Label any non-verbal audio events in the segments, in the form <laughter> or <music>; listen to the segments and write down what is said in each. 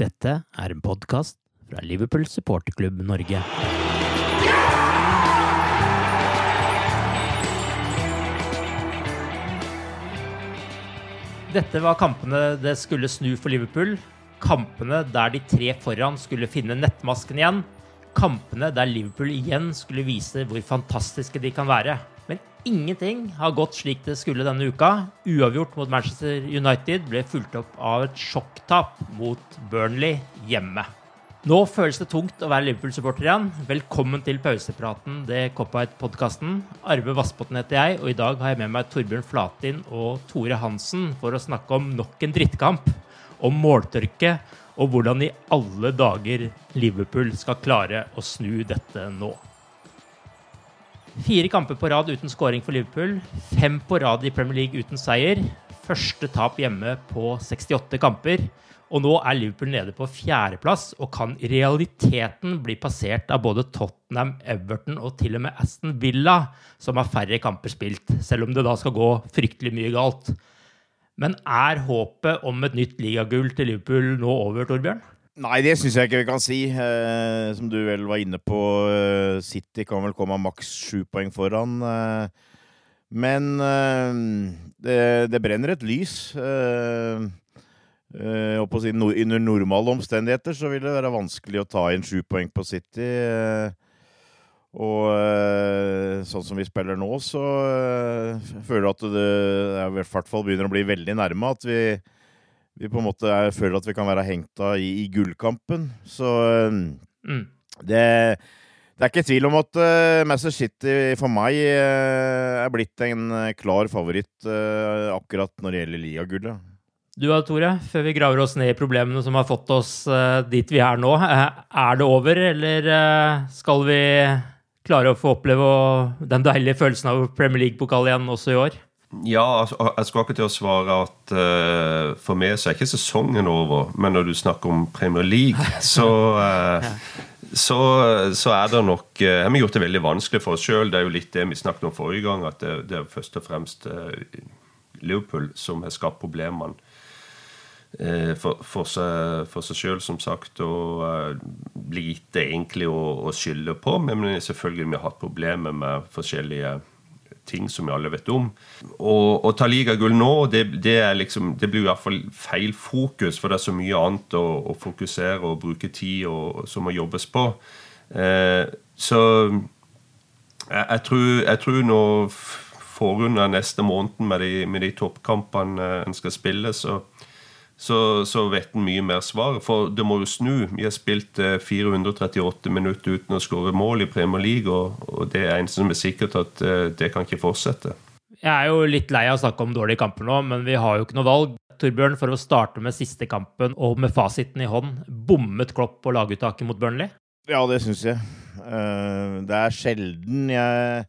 Dette er en podkast fra Liverpool supporterklubb Norge. Dette var kampene det skulle snu for Liverpool. Kampene der de tre foran skulle finne nettmasken igjen. Kampene der Liverpool igjen skulle vise hvor fantastiske de kan være. Ingenting har gått slik det skulle denne uka. Uavgjort mot Manchester United ble fulgt opp av et sjokktap mot Burnley hjemme. Nå føles det tungt å være Liverpool-supporter igjen. Velkommen til pausepraten, det Cop-Out-podkasten. Arve Vassbotn heter jeg, og i dag har jeg med meg Torbjørn Flatin og Tore Hansen for å snakke om nok en drittkamp. Om måltørke, og hvordan i alle dager Liverpool skal klare å snu dette nå. Fire kamper på rad uten scoring for Liverpool. Fem på rad i Premier League uten seier. Første tap hjemme på 68 kamper. Og nå er Liverpool nede på fjerdeplass og kan i realiteten bli passert av både Tottenham, Everton og til og med Aston Villa, som har færre kamper spilt, selv om det da skal gå fryktelig mye galt. Men er håpet om et nytt ligagull til Liverpool nå over, Torbjørn? Nei, det syns jeg ikke vi kan si. Eh, som du vel var inne på, eh, City kan vel komme maks sju poeng foran. Eh, men eh, det, det brenner et lys. Eh, eh, si, no, under normale omstendigheter så vil det være vanskelig å ta inn sju poeng på City. og sånn som vi spiller nå, så føler jeg at det i hvert fall begynner å bli veldig nærme. At vi, vi på en måte er, føler at vi kan være hengt av i, i gullkampen. Så eh, Mm. det, det er ikke tvil om at uh, Manchester City for meg uh, er blitt en eh, klar favoritt uh, akkurat når det gjelder ligagullet. Du da, Tore, før vi graver oss ned i problemene som har fått oss uh, dit vi er nå. eh, er det over, eller eh, skal vi klare å få oppleve den deilige følelsen av Premier League-pokal igjen også i år? Ja, altså, jeg skulle akkurat til å svare at uh, for meg så er ikke sesongen over. Men når du snakker om Premier League, <laughs> så, uh, så, så er det nok uh, Vi har gjort det veldig vanskelig for oss sjøl. Det er jo litt det vi snakket om forrige gang, at det, det er først og fremst eh, Liverpool som har skapt problemene. eh, For, for seg, for seg sjøl, som sagt, og uh, lite egentlig å, å skylde på. Men selvfølgelig vi har hatt problemer med forskjellige ting som vi alle vet om. Å ta ligagull nå, det, det, liksom, det blir i hvert fall feil fokus, for det er så mye annet å, å fokusere og bruke tid og, som må jobbes på. Eh, så jeg, jeg, tror, jeg tror nå forunder neste måned med de, de toppkampene en skal spille, så, så, så vet en mye mer svar. For det må jo snu. Vi har spilt eh, 438 minutter uten å skåre mål i Premier League, og, og det er en som er sikkert at eh, det kan ikke fortsette. Jeg er jo litt lei av å snakke om dårlige kamper nå, men vi har jo ikke noe valg. Torbjørn, for å starte med siste kampen og med fasiten i hånd, bommet Klopp på laguttaket mot Burnley? Ja, det syns jeg. Eh, det er sjelden jeg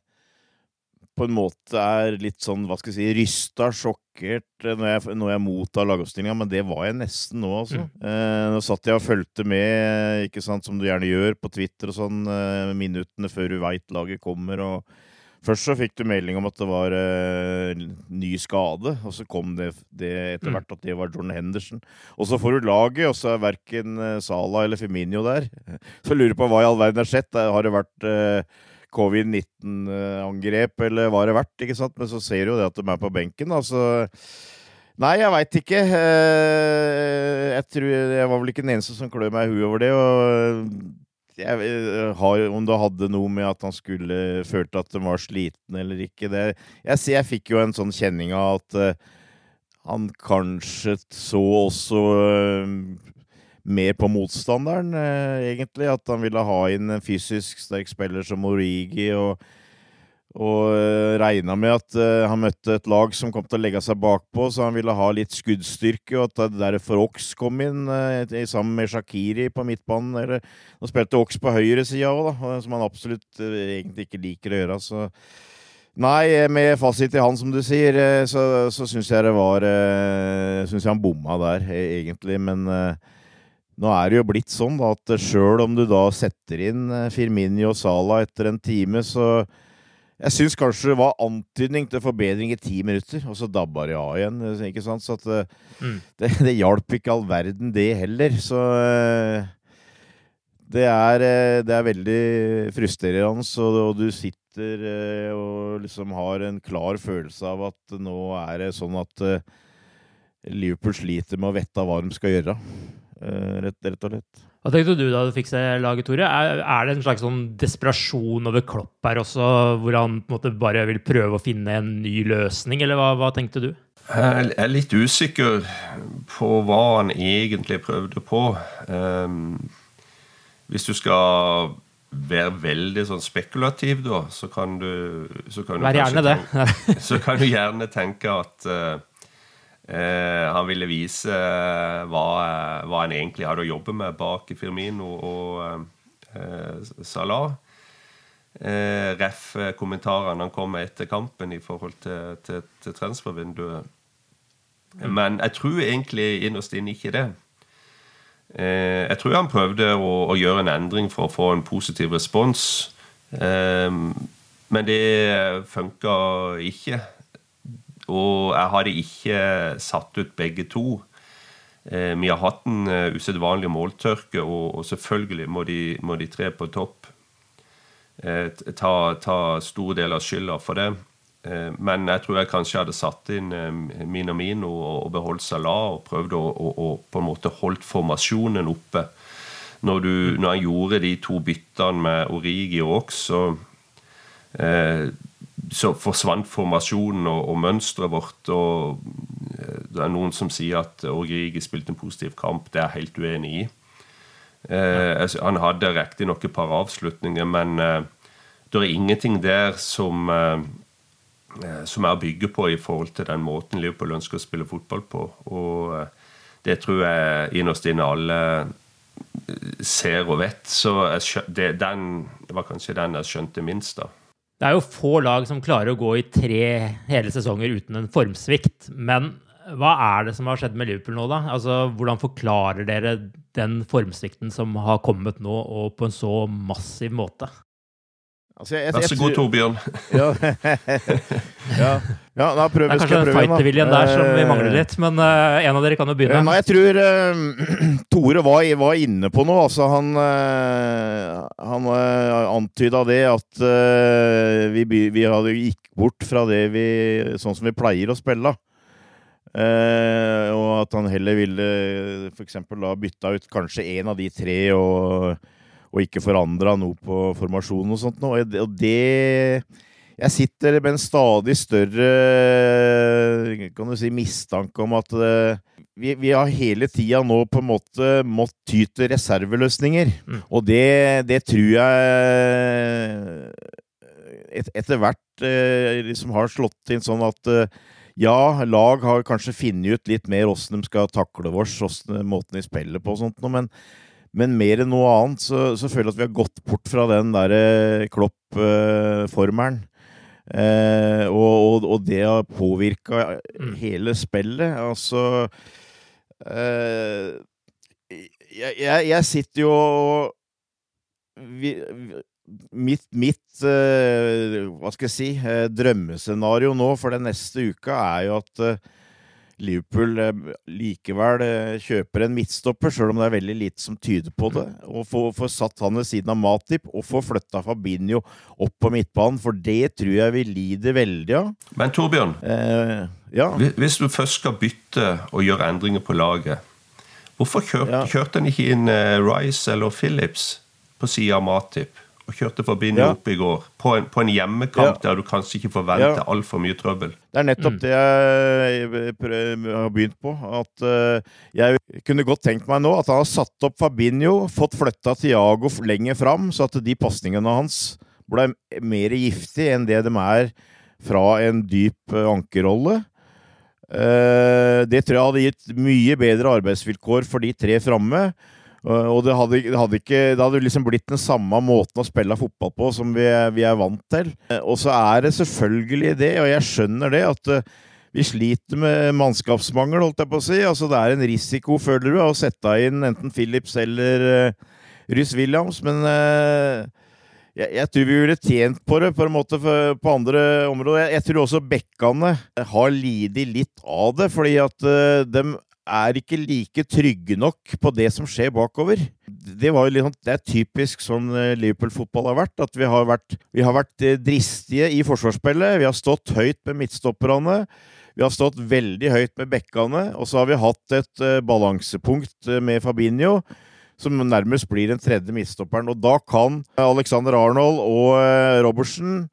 på en måte er litt sånn, hva skal jeg si, rysta, sjokkert når jeg, når jeg mottar lagoppstillinga, men det var jeg nesten nå, altså. Mm. Eh, nå satt jeg og fulgte med, ikke sant, som du gjerne gjør på Twitter og sånn, eh, minuttene før du veit laget kommer, og Først så fikk du melding om at det var eh, ny skade, og så kom det, det etter Mm. hvert at det var Jordan Henderson. Og så får du laget, og så er verken eh, Salah eller Firmino der. <laughs> Så lurer du på hva i all verden har skjedd. Eh, Har det vært eh, covid-19-angrep, eller hva det vært? ikke sant? Men så ser du jo det at de er på benken. da, så... Nei, jeg veit ikke. Eh, Jeg, tror, jeg var vel ikke den eneste som klør meg i huet over det. og jeg eh, Om det hadde noe med at han skulle følte at de var sliten eller ikke det, jeg, jeg fikk jo en sånn kjenning av at eh, han kanskje så også mer på motstanderen, eh, egentlig. At han ville ha inn en fysisk sterk spiller som Origi. og og uh, regna med at eh, han møtte et lag som kom til å legge seg bakpå, så han ville ha litt skuddstyrke, og at det derfor Ox kom inn eh, sammen med Shakiri på midtbanen. Eller, nå spilte Ox på høyresida òg, som han absolutt eh, egentlig ikke liker å gjøre. Så Nei, eh, med fasit i han, som du sier, eh, så, så syns jeg det var Syns jeg han bomma der, eh, egentlig. Men eh, nå er det jo blitt sånn da, at sjøl om du da setter inn eh, Firmini og Sala etter en time, så jeg syns kanskje det var antydning til forbedring i ti minutter, og så dabba det av igjen. eh, ikke sant? Så at eh, Mm. <laughs> det, det hjalp ikke all verden, det heller. Så det er, det er veldig frustrerende, og, du sitter og liksom har en klar følelse av at nå er det sånn at Liverpool sliter med å vite hva de skal gjøre, rett, rett og slett. Hva tenkte du da du fikk se laget, Tore? Er, er det en slags sånn desperasjon over Klopp her også, hvor han på en måte bare vil prøve å finne en ny løsning, eller hva, hva tenkte du? Jeg er litt usikker på hva han egentlig prøvde på. Um, hvis du skal være veldig sånn spekulativ, da, så kan du, så kan du Vær gjerne det. <laughs> så kan du gjerne tenke at eh, eh, han ville vise eh, hva, hva han egentlig hadde å jobbe med bak Firmino og eh, Salah. Eh, ref eh, kommentarene han kom med etter kampen i forhold til, til, til transfervinduet. Men jeg tror egentlig innerst inne ikke det. Eh, jeg tror han prøvde å, å gjøre en endring for å få en positiv respons. Eh, men det funka ikke. Og jeg hadde ikke satt ut begge to. Eh, vi har hatt en uh, usedvanlig måltørke, og, selvfølgelig må de, må de tre på topp eh, ta, ta stor del av skylda for det. Eh, men jeg tror jeg kanskje hadde satt inn eh, Minamino og, beholdt Salah og prøvd å, å, å på en måte holdt formasjonen oppe. Når, du, når han gjorde de to byttene med Origi og Ox, så, eh, så forsvant formasjonen og, og mønsteret vårt. og eh, Det er noen som sier at Origi spilte en positiv kamp. Det er jeg helt uenig i. Eh, altså, han hadde riktignok et par avslutninger, men eh, det er ingenting der som eh, eh, som er å bygge på i forhold til den måten Liverpool ønsker å spille fotball på. Og eh, det tror jeg innerst inne alle ser og vet. Så jeg det, den, var kanskje den jeg skjønte minst, da. Det er jo få lag som klarer å gå i tre hele sesonger uten en formsvikt. Men hva er det som har skjedd med Liverpool nå, da? Altså, Hvordan forklarer dere den formsvikten som har kommet nå, og på en så massiv måte? Altså, jeg- jeg- Vær så god, Torbjørn. <laughs> Ja, ja. ja da prøver, Det er kanskje fighterviljen der som vi Eh, mangler litt, men uh, en av dere kan jo Eh, begynne. Nei, jeg tror uh, <clears throat> Tore var, var inne på noe. Altså, han uh, han uh, antyda det at eh, vi, vi hadde gikk bort fra det vi Sånn som vi pleier å spille. Eh, og at han heller ville f.eks. da bytta ut kanskje én av de tre og, og ikke forandra noe på formasjonen og sånt noe. Og det- Jeg sitter med en stadig større kan du si, mistanke om at eh, vi, vi har hele tida nå på en måte måttet ty til reserveløsninger. Mm. Og det, det tror jeg et, etter hvert eh, liksom har slått inn sånn at eh, ja, lag har kanskje funnet ut litt mer åssen de skal takle oss, åssen måten de spiller på og sånt noe, men, men mer enn noe annet så, så føler jeg at vi har gått bort fra den derre Klopp-formelen. Eh, og, og, og det har påvirka hele spillet. Altså eh, jeg, jeg, sitter jo vi, vi, Mitt, mitt eh, hva skal jeg si, eh, drømmescenario nå for den neste uka er jo at eh, Liverpool eh, likevel eh, kjøper en midtstopper, sjøl om det er veldig lite som tyder på det. Og får, får satt han ved siden av Matip, og får flytta Fabinho opp på midtbanen. For det tror jeg vi lider veldig av. Men Torbjørn, Eh, ja. hvis du først skal bytte og gjøre endringer på laget, hvorfor kjørte, Ja. kjørte en ikke inn eh, Rice eller Phillips på sida av Matip? Og kjørte Fabinho Ja. opp i går, på en, på en hjemmekamp Ja. der du kanskje ikke forventer Ja. altfor mye trøbbel. Det er nettopp det jeg har begynt på. At eh, jeg kunne godt tenkt meg nå at han har satt opp Fabinho, fått flytta Tiago lenger fram, så at de pasningene hans ble mer giftige enn det de er fra en dyp eh, ankerrolle. Eh, det tror jeg hadde gitt mye bedre arbeidsvilkår for de tre framme. Eh, og det hadde, hadde ikke Det hadde liksom blitt den samme måten å spille fotball på som vi, vi er vant til. Eh, og så er det selvfølgelig det, og jeg skjønner det, at eh, vi sliter med mannskapsmangel, holdt jeg på å si. Altså Det er en risiko, føler du, å sette inn enten Phillips eller uh, Rhys Williams, men uh, jeg, jeg tror vi ville tjent på det på en måte for, på andre områder. Jeg, jeg tror også bekkene har lidd litt av det, fordi at uh, de er ikke like trygge nok på det som skjer bakover. Det, litt sånn, det er typisk sånn eh, Liverpool-fotball har vært. At vi har vært, vi har vært eh, dristige i forsvarsspillet. Vi har stått høyt med midtstopperne. Vi har stått veldig høyt med bekkene. Og så har vi hatt et eh, balansepunkt med Fabinho som nærmest blir den tredje midtstopperen. Og da kan Alexander Arnold og Robertsen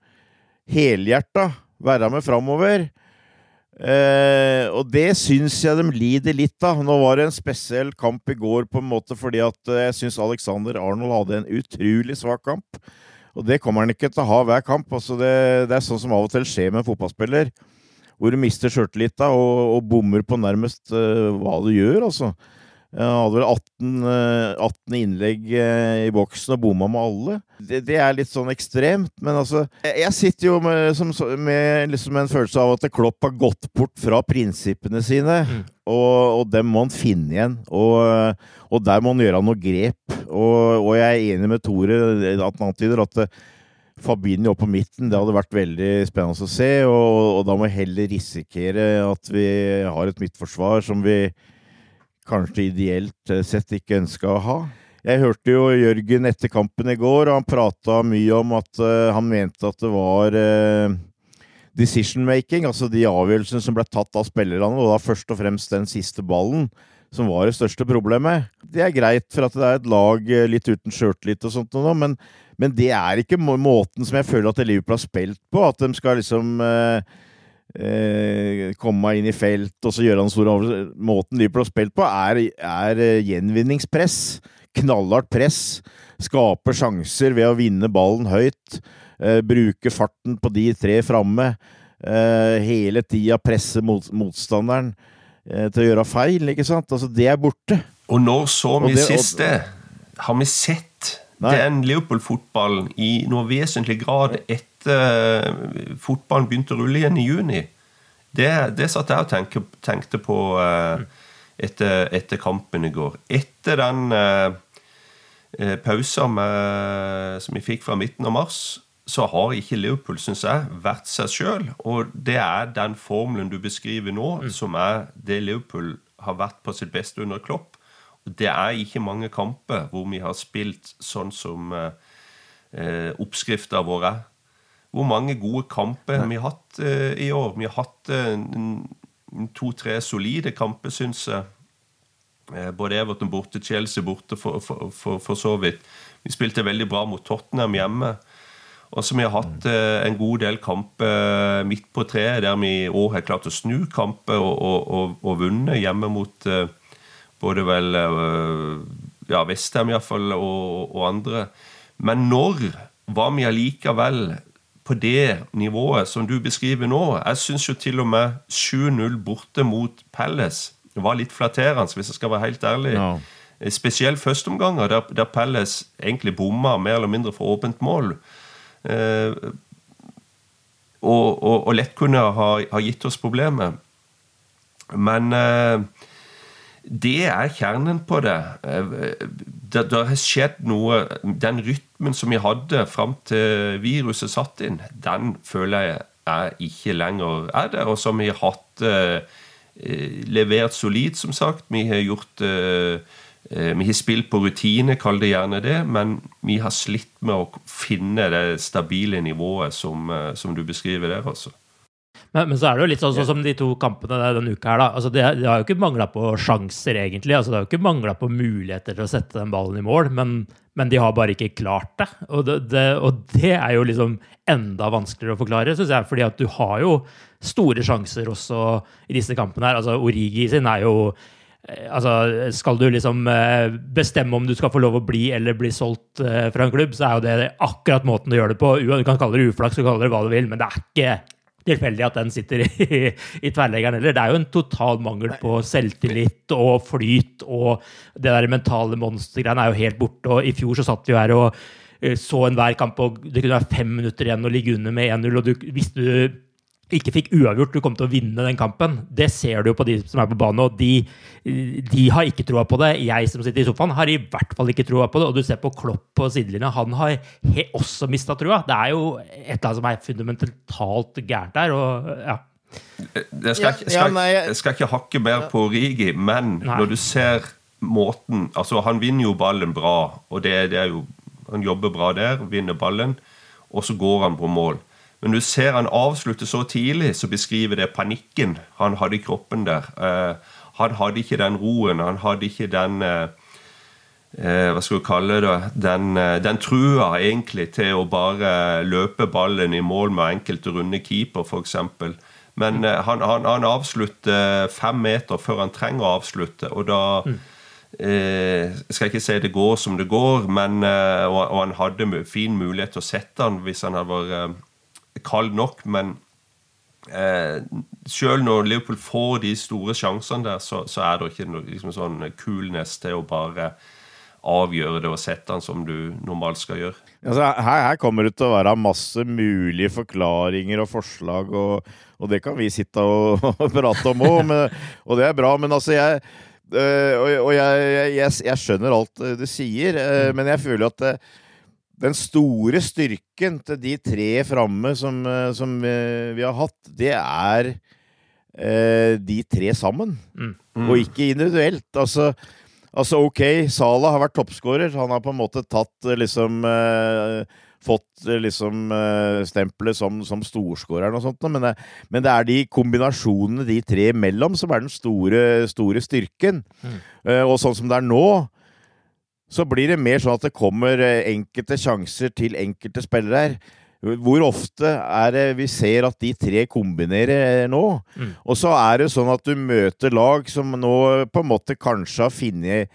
helhjerta være med framover. Eh, og det syns jeg de lider litt av. Nå var det en spesiell kamp i går på en måte fordi at eh, jeg syns Alexander Arnold hadde en utrolig svak kamp. Og det kommer han ikke til å ha hver kamp. Altså det, det er sånn som av og til skjer med en fotballspiller. Hvor du mister sjøltillita og, og bommer på nærmest uh, hva du gjør, altså. Han hadde vel 18, eh, 18 innlegg eh, i boksen og bomma med alle. Det, det er litt sånn ekstremt, men altså Jeg sitter jo med, som, med liksom en følelse av at Klopp har gått bort fra prinsippene sine, og, og dem må han finne igjen. Og, og der må han gjøre noe grep. Og, og jeg er enig med Tore at han antyder at eh, Fabinho opp på midten, det hadde vært veldig spennende å se, og, og da må vi heller risikere at vi har et midtforsvar som vi kanskje ideelt eh, sett ikke ønska å ha. Jeg hørte jo Jørgen etter kampen i går, og han prata mye om at uh, han mente at det var uh, decision making, altså de avgjørelsene som ble tatt av spillerne, og da først og fremst den siste ballen, som var det største problemet. Det er greit for at det er et lag litt uten sjøltillit og sånt, noe, men, men det er ikke må- måten som jeg føler at Liverpool har spilt på. At de skal liksom eh, eh, komme inn i felt og så gjøre han stor over... Måten Liverpool har spilt på, er, er eh, gjenvinningspress. Knallhardt press. Skape sjanser ved å vinne ballen høyt. Eh, bruke farten på de tre framme. Eh, hele tida presse mot, motstanderen eh, til å gjøre feil, ikke sant? Altså, det er borte. Og når så vi det- sist det? Har vi sett Nei. den Liverpool-fotballen i noe vesentlig grad etter eh, fotballen begynte å rulle igjen i juni? Det, det satt jeg og tenke, tenkte på eh, etter, etter kampen i går. Etter den eh, eh, pausen med- som vi fikk fra midten av mars, så har ikke Liverpool, syns jeg, vært seg sjøl. Og det er den formelen du beskriver nå, som er det Liverpool har vært på sitt beste under Klopp. Og det er ikke mange kamper hvor vi har spilt sånn som eh, eh, oppskrifta vår er. Hvor mange gode kamper vi har hatt uh, i år? Vi har hatt en to-tre solide kamper, syns jeg. Uh, Både Everton borte, Chelsea borte, for, for, for, for så vidt. Vi spilte veldig bra mot Tottenham hjemme. Og så vi har hatt eh, en god del kamper midt på treet, der vi i år har klart å snu kamper og, og, og, og vunnet hjemme mot både vel ja, Vestheim iallfall og, og andre. Men når var vi allikevel på det nivået som du beskriver nå? Jeg syns jo til og med 7-0 borte mot Pelles var litt flatterende, hvis jeg skal være helt ærlig. Eh, Spesielt førsteomganger, der, der Pelles egentlig bomma mer eller mindre for åpent mål. Eh, og, og, og lett kunne ha, ha gitt oss problemer. Men eh, det er kjernen på det. Eh, det. Det har skjedd noe Den rytmen som vi hadde fram til viruset satt inn, den føler jeg er ikke lenger er der, Og som vi har hatt eh, levert solid, som sagt. Vi har gjort eh, eh, vi har spilt på rutine, kall det gjerne det, men vi har slitt med å finne det stabile nivået som, eh, som du beskriver der. altså. Men, så er det jo litt sånn, sånn som de to kampene denne uka her, da. Altså, det, det, har jo ikke mangla på sjanser, egentlig. Altså, det har jo ikke mangla på muligheter til å sette den ballen i mål, men, men de har bare ikke klart det. Og det, det. og det, er jo liksom enda vanskeligere å forklare, syns jeg. fordi at du har jo store sjanser også i disse kampene her. Altså, Origi sin er jo eh, Altså, skal du liksom eh, bestemme om du skal få lov å bli eller bli solgt eh, fra en klubb, så er jo det akkurat måten du gjør det på. Du kan kalle det uflaks, du kan kalle det hva du vil, men det er ikke tilfeldig at den sitter i, i tverrleggeren heller. Det er jo en total mangel på selvtillit og flyt, og det der mentale monstergreiene er jo helt borte. og I fjor så satt vi her og eh, så enhver kamp, og det kunne være fem minutter igjen å ligge under med 1-0, og du, hvis du ikke fikk uavgjort, du kom til å vinne den kampen. Det ser du jo på de som er på banen, og de, de har ikke troa på det. Jeg som sitter i sofaen, har i hvert fall ikke troa på det. Og du ser på Klopp på sidelinja, han har også mista trua. Det er jo et eller annet som er fundamentalt gærent der. og ja. Jeg skal, ikke, skal, jeg skal ikke hakke mer på Rigi, men Nei. når du ser måten altså Han vinner jo ballen bra, og det, det er jo, han jobber bra der, vinner ballen, og så går han på mål. Men du ser han avslutte så tidlig, så beskriver det panikken han hadde i kroppen der. Uh, han hadde ikke den roen, han hadde ikke den uh, uh, Hva skal du kalle det? Den, den trua egentlig til å bare løpe ballen i mål med enkelte runde keeper, f.eks. Men han, han, han, avslutter fem meter før han trenger å avslutte, og da mm. Eh, skal ikke si det går som det går, men, og, og, han hadde fin mulighet til å sette han hvis han hadde vært kald nok, men eh, selv når Liverpool får de store sjansene der, så, så er det ikke noe liksom sånn coolness til å bare avgjøre det og sette den som du normalt skal gjøre. Altså, her, her, kommer det til å være masse mulige forklaringer og forslag, og, og det kan vi sitte og, <laughs> og prate om òg, og det er bra. Men altså, jeg øh, Og, og jeg, jeg, jeg, skjønner alt du sier, øh, men jeg føler at det, den store styrken til de tre framme som, eh, som eh, vi har hatt, det er eh, de tre sammen. Mm. Mm. Og ikke individuelt. Altså, altså, ok, Salah har vært toppskårer. Han har på en måte tatt eh, liksom eh, Fått liksom stempelet som, som storskåreren og sånt, men det, men det, er de kombinasjonene de tre imellom som er den store, store styrken. Mm. Eh, og sånn som det er nå, så blir det mer sånn at det kommer eh, enkelte sjanser til enkelte spillere her. Hvor ofte er det vi ser at de tre kombinerer nå? Mm. Og så er det sånn at du møter lag som nå på en måte kanskje har funnet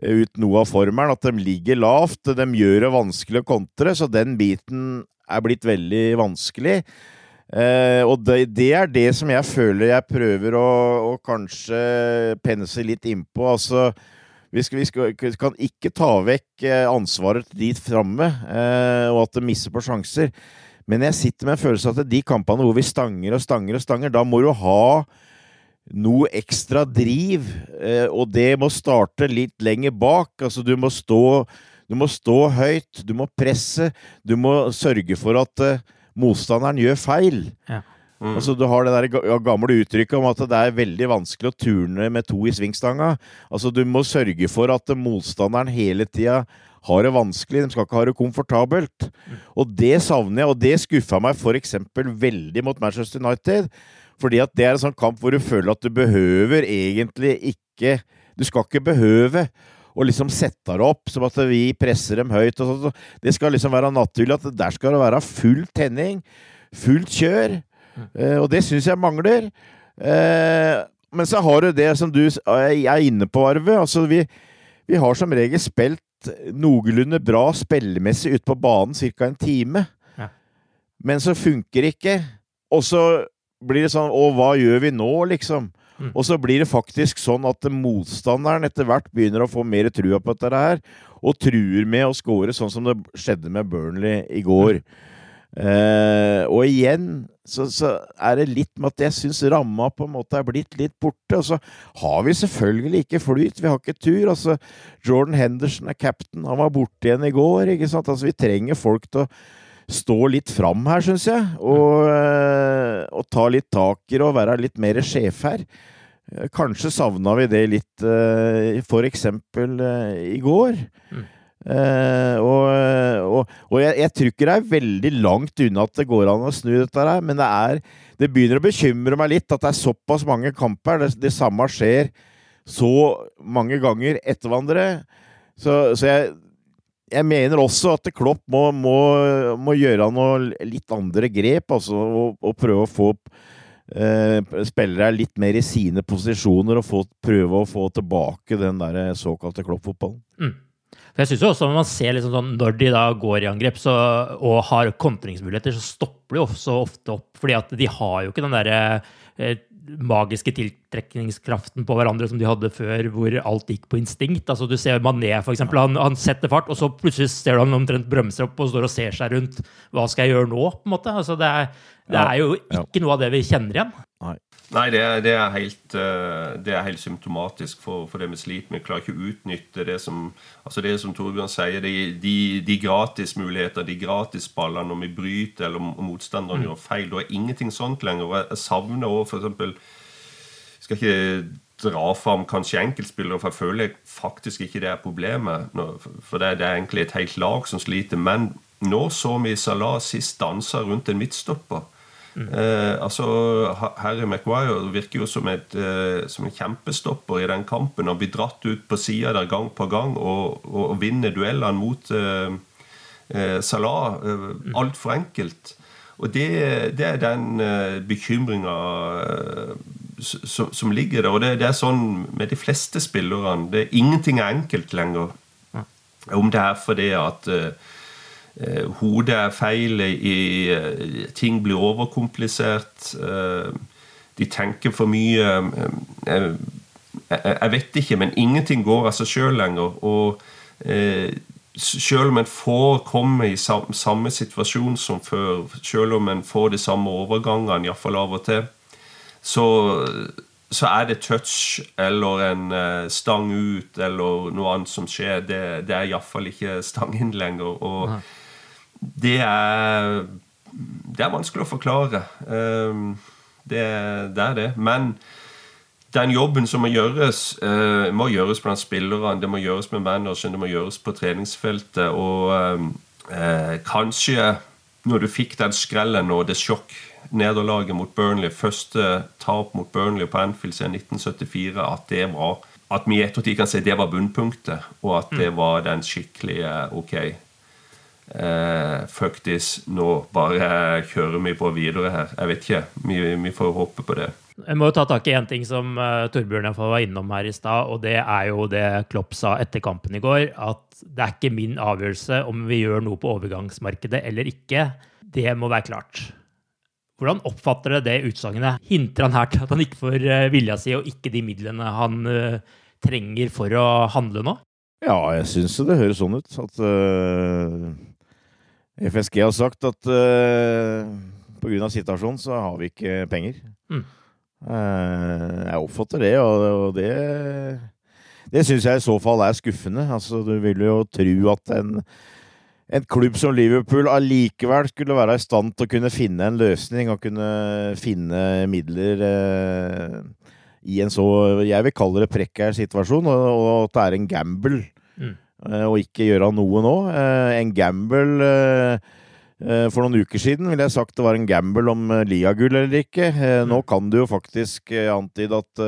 ut noe av formelen. At de ligger lavt. De gjør det vanskelig å kontre, så den biten er blitt veldig vanskelig. Eh, og det, det, er det som jeg føler jeg prøver å, å kanskje pense litt innpå. Altså vi, skal, vi skal, kan ikke ta vekk eh, ansvaret til de framme, eh, og at de misser på sjanser. Men jeg sitter med en følelse av at de kampene hvor vi stanger og stanger og stanger, da må du ha noe ekstra driv, eh, og det må starte litt lenger bak. Altså, du må stå, du må stå høyt, du må presse, du må sørge for at motstanderen gjør feil. Ja. Mm. Altså, du har det der gamle uttrykket om at det er veldig vanskelig å turne med to i svingstanga. Altså, du må sørge for at motstanderen hele tida har det vanskelig. De skal ikke ha det komfortabelt. Mm. Og det savner jeg, og det skuffa meg f.eks. veldig mot Manchester United. Fordi at det er en sånn kamp hvor du føler at du behøver egentlig ikke Du skal ikke behøve å liksom sette deg opp som at vi presser dem høyt. og sånt. Det skal liksom være naturlig at der skal det være full tenning, fullt kjør. Uh, og det syns jeg mangler. Uh, men så har du det som du er inne på, Arve. Altså, vi, vi har som regel spilt noenlunde bra spillemessig ute på banen ca. en time. Ja. Men så funker det ikke. Og så blir det sånn Å, hva gjør vi nå, liksom? Mm. Og så blir det faktisk sånn at motstanderen etter hvert begynner å få mer trua på dette her, og truer med å score sånn som det skjedde med Burnley i går. Mm. Eh, og igjen så, så, er det litt med at jeg syns ramma på en måte er blitt litt borte. Og så har vi selvfølgelig ikke flyt, vi har ikke tur. Altså, Jordan Henderson er captain, han var borte igjen i går. ikke sant? Altså, Vi trenger folk til å stå litt fram her, syns jeg. Og, uh, og, ta litt tak i det og være litt mer sjef her. Eh, kanskje savna vi det litt uh, for eksempel i går. Mm. Uh, og, og, og jeg, jeg, tror ikke det er veldig langt unna at det går an å snu dette her, men det, er, det begynner å bekymre meg litt at det er såpass mange kamper. Det, det samme skjer så mange ganger etter hverandre. Så, så jeg, jeg, mener også at Klopp må, må, må gjøre noe litt andre grep, altså, og, og prøve å få uh, spillere litt mer i sine posisjoner og få, prøve å få tilbake den der såkalte Klopp-fotballen. Mm. For jeg synes jo også Når man ser liksom sånn, når de da går i angrep så, og har kontringsmuligheter, så stopper de også ofte opp. fordi at de har jo ikke den derre eh, magiske tiltrekningskraften på hverandre som de hadde før, hvor alt gikk på instinkt. Altså Du ser Mané, for eksempel. Han, han setter fart, og så plutselig ser du han omtrent bremser opp og står og ser seg rundt. Hva skal jeg gjøre nå? på en måte? Altså Det er, det er jo ikke noe av det vi kjenner igjen. Nei. Nei, det det, er helt, eh, det er, helt, symptomatisk for, for det vi sliter med. Vi klarer ikke å utnytte det som altså det som Torbjørn sier, de, de, de gratismuligheter, de gratisballene når vi bryter eller motstanderen mm. gjør feil. Da er ingenting sånt lenger. og Jeg savner òg f.eks. Skal ikke dra fram kanskje enkeltspillere, for jeg føler faktisk ikke det er problemet. For det, det er egentlig et helt lag som sliter. Men nå så vi Salah sist danse rundt en midtstopper. Eh, altså, Harry Maguire virker jo som, et, eh, som, en kjempestopper i den kampen. Han blir dratt ut på sida der gang på gang og, og, og vinner duellene mot eh, eh Salah eh, altfor enkelt. Og det, det er den eh, bekymringa eh, som, som, ligger der. Og det, det, er sånn med de fleste spillerne. Det, ingenting er enkelt lenger. Om det er fordi at Eh, hodet er feil, i, eh, ting blir overkomplisert. Eh, de tenker for mye. Jeg vet ikke, men ingenting går av seg sjøl lenger. Og selv om en får komme i samme situasjon som før, selv om en får de samme overgangene, iallfall av og til, så, så, er det touch eller en stang ut eller noe annet som skjer. Det, det er iallfall ikke stang inn lenger. og det er, det er vanskelig å forklare. Ehm, det, det, er det. Men den jobben som må gjøres, eh, må gjøres blant spillerne, det må gjøres med manageren, det må gjøres på treningsfeltet. Og ehm, eh, kanskje når du fikk den skrellen og det sjokk nederlaget mot Burnley, første tap mot Burnley på Anfield siden 1974, at det var at vi i ettertid kan si det var bunnpunktet, og at det mm. var den skikkelige ok, eh, fuck this, nå bare kjører vi på videre her. Jeg vet ikke. Vi, vi får håpe på det. Jeg må jo ta tak i en ting som uh, Torbjørn var innom her i stad, og det er jo det Klopp sa etter kampen i går, at det er ikke min avgjørelse om vi gjør noe på overgangsmarkedet eller ikke. Det må være klart. Hvordan oppfatter dere det utsagnet? Hinter han her til at han ikke får uh, vilja si og ikke de midlene han uh, trenger for å handle nå? Ja, jeg syns det høres sånn ut. At uh, FSG har sagt at uh, pga. situasjonen så har vi ikke penger. Mm. Uh, jeg oppfatter det, og, og det Det syns jeg i så fall er skuffende. Altså, du vil jo tro at en, en klubb som Liverpool allikevel skulle være i stand til å kunne finne en løsning og kunne finne midler uh, i en så jeg vil kalle det prekær situasjon, og, og at det er en gamble Eh, og ikke gjøre noe nå. Eh, en gamble eh, for noen uker siden ville jeg sagt det var en gamble om liagull eller ikke. Nå mm. kan du jo faktisk antyde at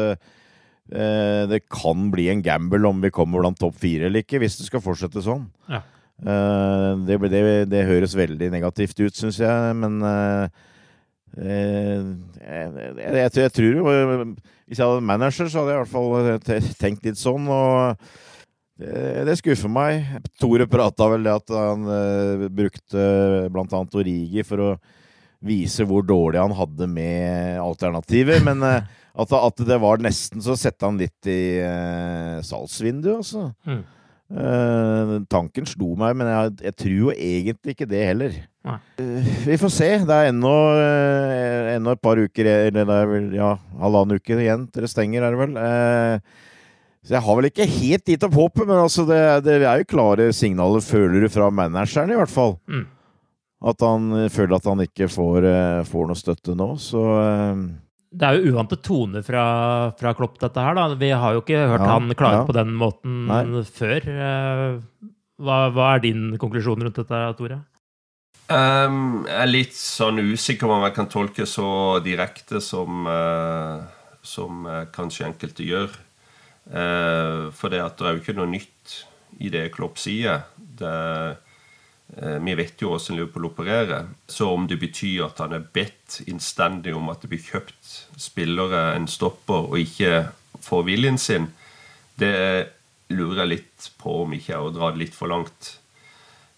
det kan bli en gamble om vi kommer blant topp fire eller ikke, hvis det skal fortsette sånn. Ja. Det, det, det, høres veldig negativt ut, syns jeg, men jeg, jeg, jeg, tror jo Hvis jeg hadde manager, så hadde jeg i hvert fall tenkt litt sånn. og det, det, skuffer meg. Tore prata vel det at han uh, brukte bl.a. Origi for å vise hvor dårlig han hadde med alternativer. Men uh, <laughs> at, at, det var nesten så sette han litt i uh, salgsvinduet, altså. Mm. Eh, tanken slo meg, men jeg, jeg tror jo egentlig ikke det heller. Nei. Eh, vi får se. Det er ennå, eh, ennå et par uker Eller det er vel ja, halvannen uke igjen til det stenger, er det vel. Eh, så jeg har vel ikke helt gitt opp håpet, men altså det, det er jo klare signaler, føler du, fra manageren i hvert fall. Mm. At han eh, føler at han ikke får, eh, får noe støtte nå, så eh, Det er jo uvante toner fra, fra Klopp, dette her. da. Vi har jo ikke hørt Ja, han klare ja. på den måten Nei. før. Hva, hva er din konklusjon rundt dette, Tore? Um, jeg er litt sånn usikker på om jeg kan tolke så direkte som, uh, som uh, kanskje enkelte gjør. Eh, for det det er jo ikke noe nytt i det Klopp sier. Det, eh, vi vet jo hvordan Liverpool opererer. Så om det betyr at han er bedt innstendig om at det blir kjøpt spillere en stopper, og ikke får viljen sin, det lurer jeg litt på om ikke jeg har dratt litt for langt.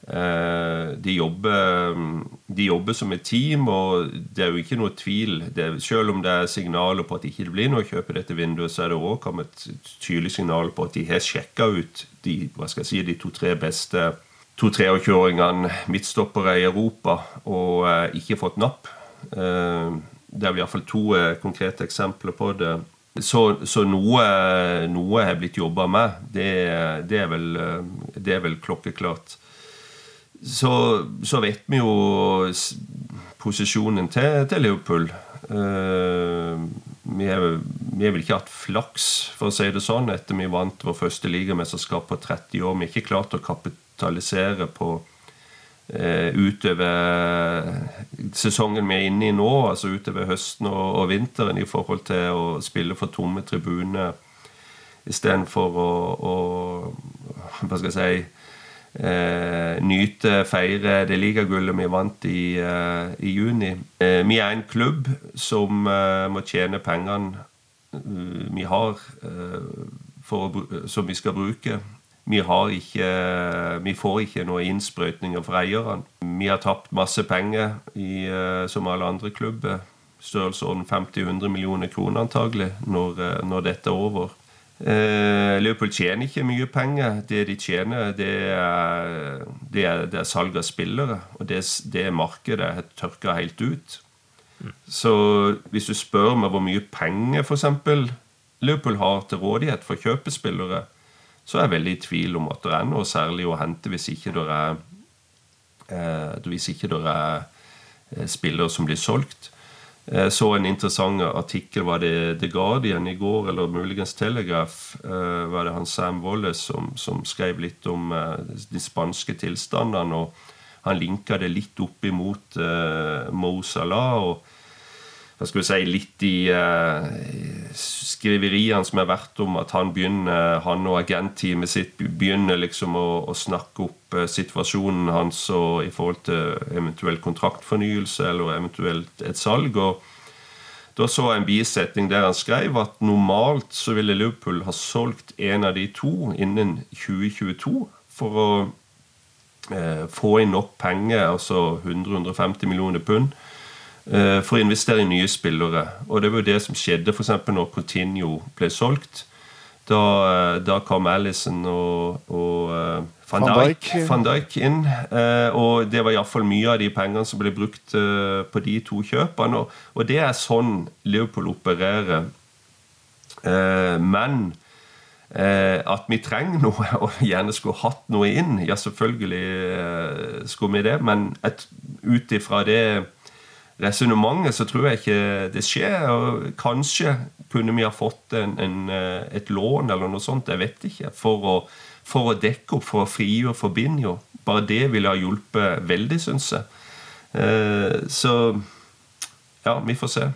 Eh, de, jobber, de jobber som et team, og det er jo ikke noe tvil. Det, selv om det er signaler på at det ikke blir noe kjøp i dette vinduet, så er det òg kommet tydelig signal på at de har sjekka ut de si, de to-tre beste to-23-åringene midtstoppere i Europa og eh, ikke fått napp. Eh, det er iallfall to konkrete eksempler på det. Så, så noe, noe er blitt jobba med. Det, det, er vel, det er vel klokkeklart. Så, så vet vi jo posisjonen til, til Liverpool. Uh, vi har vel ikke hatt flaks, for å si det sånn, etter vi vant vår første ligamesterskap på 30 år. Vi har ikke klart å kapitalisere på uh, utover sesongen vi er inne i nå, altså utover høsten og, og vinteren, i forhold til å spille for tomme tribuner istedenfor å, å Hva skal jeg si eh, nyte, feire det ligagullet vi vant i, eh, i juni. Eh, vi er en klubb som eh, må tjene pengene eh, vi har, eh, for som vi skal bruke. Vi, ikke, vi får ikke noe innsprøytninger fra eierne. Vi har tapt masse penger i, som alle andre klubber. Størrelsesorden 50-100 millioner kroner antagelig når, når dette er over. Eh, Liverpool tjener ikke mye penger. Det de tjener, det er, det er, det er salg av spillere. Og det, det markedet tørka helt ut. Så hvis du spør meg hvor mye penger eksempel Liverpool har til rådighet for kjøpespillere, så er jeg veldig i tvil om at det er noe særlig å hente hvis ikke det er, eh, hvis ikke det er eh, spillere som blir solgt. Jeg så en interessant artikkel var det The Guardian i går, eller muligens Telegraph. eh, var det han Sam Wallace som, som skrev litt om eh, de spanske tilstandene. og Han linka det litt opp imot Mo Salah. og skal vi si, litt i eh, skriveriene som har vært om at han begynner, han og agentteamet sitt begynner liksom å, å snakke opp eh, situasjonen hans i forhold til eventuell kontraktfornyelse eller eventuelt et salg. og da så jeg en bisetning der han skrev at normalt så ville Liverpool ha solgt en av de to innen 2022 for å eh, få inn nok penger, altså 100-150 millioner pund, for å investere i nye spillere. Og det var jo det som skjedde f.eks. når Coutinho ble solgt. Da, eh, da kom Alison og, og eh, Van, Dijk. Van Dijk inn. eh, og det var iallfall mye av de pengene som ble brukt eh, på de to kjøpene. Og, det er sånn Liverpool opererer. Eh, men eh, at vi trenger noe, <laughs> og gjerne skulle hatt noe inn, ja, selvfølgelig eh, skulle vi det. Men ut ifra det resonnementet så tror jeg ikke det skjer. Og kanskje kunne vi ha fått en, en, eh, et lån eller noe sånt, jeg vet ikke, for å, for å dekke opp, for å frigjøre Fabinho. Bare det ville ha hjulpet veldig, syns jeg. Eh, så ja, vi får se.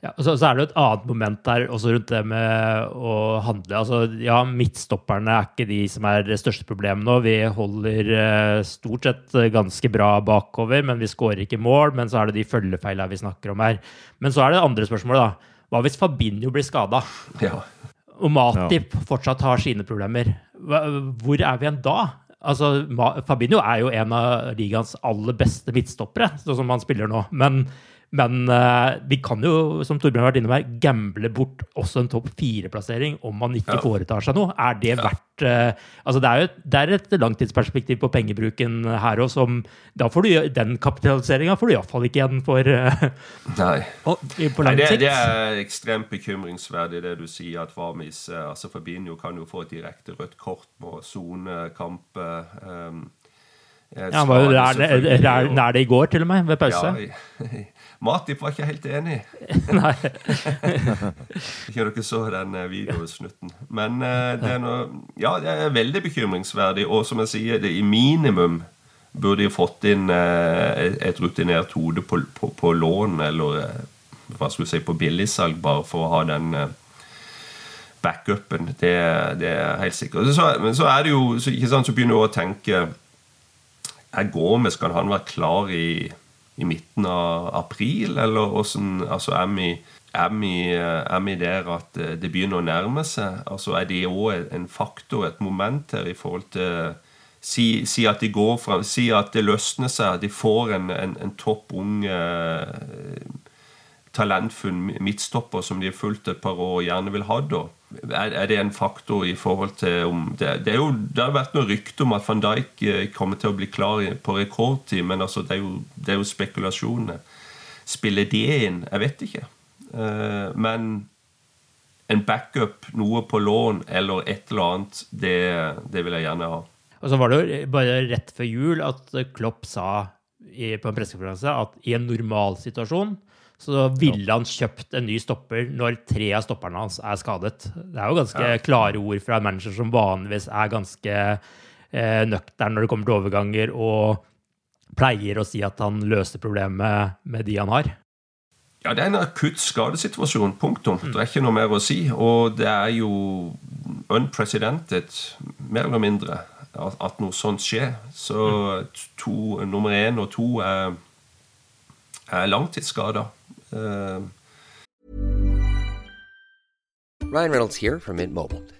Ja, og så, så er det jo et annet moment der også rundt det med å handle. Altså, ja, midtstopperne er ikke de som er det største problemet nå. Vi holder eh, stort sett eh, ganske bra bakover, men vi skårer ikke mål. Men så er det de følgefeilene vi snakker om her. Men så er det det andre spørsmålet, da. Hva hvis Fabinho blir skada, Ja. og Matip fortsatt har sine problemer? Hva, hvor er vi igjen da? Altså, Fabinho er jo en av ligaens aller beste midtstoppere, sånn som han spiller nå. Men, Men uh, vi kan jo, som Torbjørn har vært inne med, gamble bort også en topp fire-plassering om man ikke ja. foretar seg noe. Er det ja. verdt uh, Altså, det er jo det er et langtidsperspektiv på pengebruken her òg, som Da får du den kapitaliseringa får du iallfall ikke igjen for uh, Nei. på lang sikt. det, det, er ekstremt bekymringsverdig, det du sier, at Varmis altså Fabinho kan jo få et direkte rødt kort på sonekamp. Um, ja, han var jo nær, nær det i går, til og med, ved pause. Ja, Matip var ikke helt enig. <laughs> Nei. <laughs> ikke dere så den eh, videosnutten. Men uh, det, er noe, ja, det er veldig bekymringsverdig. Og som jeg sier, det i minimum burde de fått inn uh, et rutinert hode på, på, på lån, eller hva skal jeg si, på billigsalg, bare for å ha den backupen. Det, det, er helt sikkert. Så, men så er det jo så, ikke sant, så begynner du å tenke Er Gomez, kan han være klar i i midten av april, eller åssen altså er vi, er, vi, er vi, der at eh, det begynner å nærme seg? Altså Er det òg en faktor, et moment her i forhold til Si, si, at de går fram, si at det løsner seg, de får en, en, en topp ung eh, talentfull midtstopper som de har fulgt et par år og gjerne vil ha da. Er, er, det en faktor i forhold til om det, det, jo, det har vært noe rykte om at van Dijk eh, kommer til å bli klar på rekordtid, men altså, det, er jo, det er jo spekulasjoner. Spiller det inn? Jeg vet ikke. Uh, men en backup, noe på lån eller et eller annet, det, det vil jeg gjerne ha. Og så var det jo bare rett før jul at Klopp sa i, på en pressekonferanse at i en normalsituasjon så ville han kjøpt en ny stopper når tre av stopperne hans er skadet. Det er jo ganske ja. klare ord fra en manager som vanligvis er ganske eh, nøktern når det kommer til overganger, og pleier å si at han løser problemet med de han har. Ja, det er en akutt skadesituasjon. Punktum. Mm. Det er ikke noe mer å si. Og det er jo unprecedented, mer eller mindre, at, noe sånt skjer. Så to, nummer én og to er, er langtidsskader. Uh... Ryan Reynolds her fra Mint Mobile.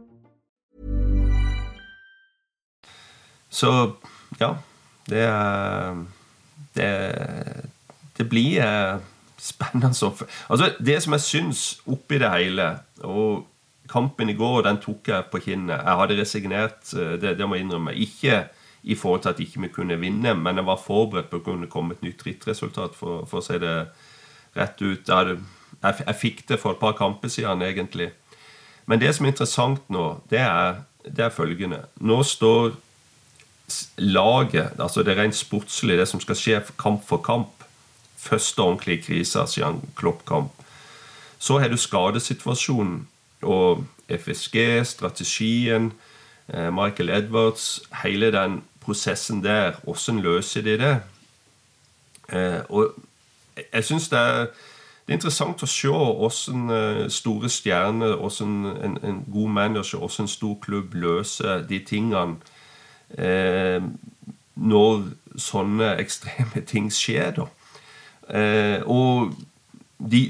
So, ja, det det det blir eh, spennende Altså, det som jeg syns oppi det hele Og kampen i går, den tok jeg på kinnet. Jeg hadde resignert, eh, det, det må jeg innrømme. Ikke i forhold til at ikke vi kunne vinne, men jeg var forberedt på å kunne komme et nytt rittresultat, for, for å si det rett ut. Jeg, jeg, jeg fikk det for et par kamper siden, egentlig. Men det som er interessant nå, det er, det er følgende. Nå står laget, altså det rent sportslige, det som skal skje kamp for kamp, første ordentlige krise siden Klopp-kamp. Så har du skadesituasjonen og FSG, strategien, eh, Michael Edwards, hele den prosessen der. Hvordan løser de det? Eh, og jeg- syns det er det er interessant å se hvordan eh, store stjerner, hvordan en, en god manager, hvordan en stor klubb løser de tingene eh, når sånne ekstreme ting skjer, da. Eh, og de,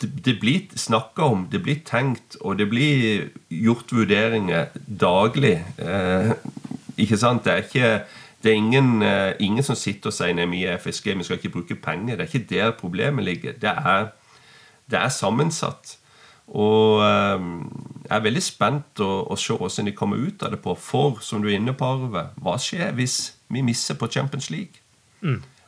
det, det blir snakka om, det blir tenkt, og det blir gjort vurderinger daglig. Eh, ikke sant? Det er ikke det er ingen, eh, ingen som sitter og sier nei, vi er FSG, vi skal ikke bruke penger. Det er ikke der problemet ligger. Det er, det er sammensatt. Og eh, jeg er veldig spent å, å se hvordan de kommer ut av det på. For, som du er inne på, Arve, hva skjer hvis vi misser på Champions League?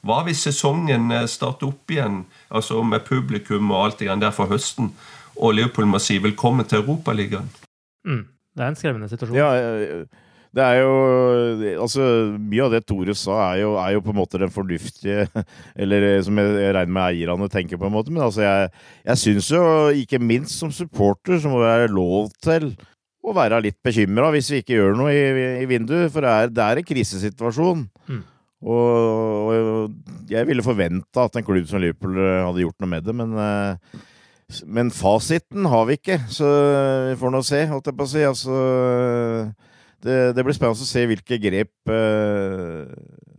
Hva hvis sesongen eh, starter opp igjen, altså med publikum og alt det grann der for høsten, og Liverpool må si velkommen til Europaligaen? Mm. Det er en skremmende situasjon. Ja, eh, det er jo Altså, mye av det Tore sa, er jo, er jo på en måte den fornuftige <laughs> Eller eh, som jeg, jeg regner med eierne tenker, på en måte. Men altså, jeg, jeg syns jo, ikke minst som supporter, så må det være lov til å være litt bekymra hvis vi ikke gjør noe i, i vinduet. For det er, det er en krisesituasjon. Mm. Og, og jeg ville forventa at en klubb som Liverpool eh, hadde gjort noe med det, men eh, men fasiten har vi ikke, så vi får nå se, holdt jeg på å si. Altså, det, det blir spennende å se hvilke grep eh,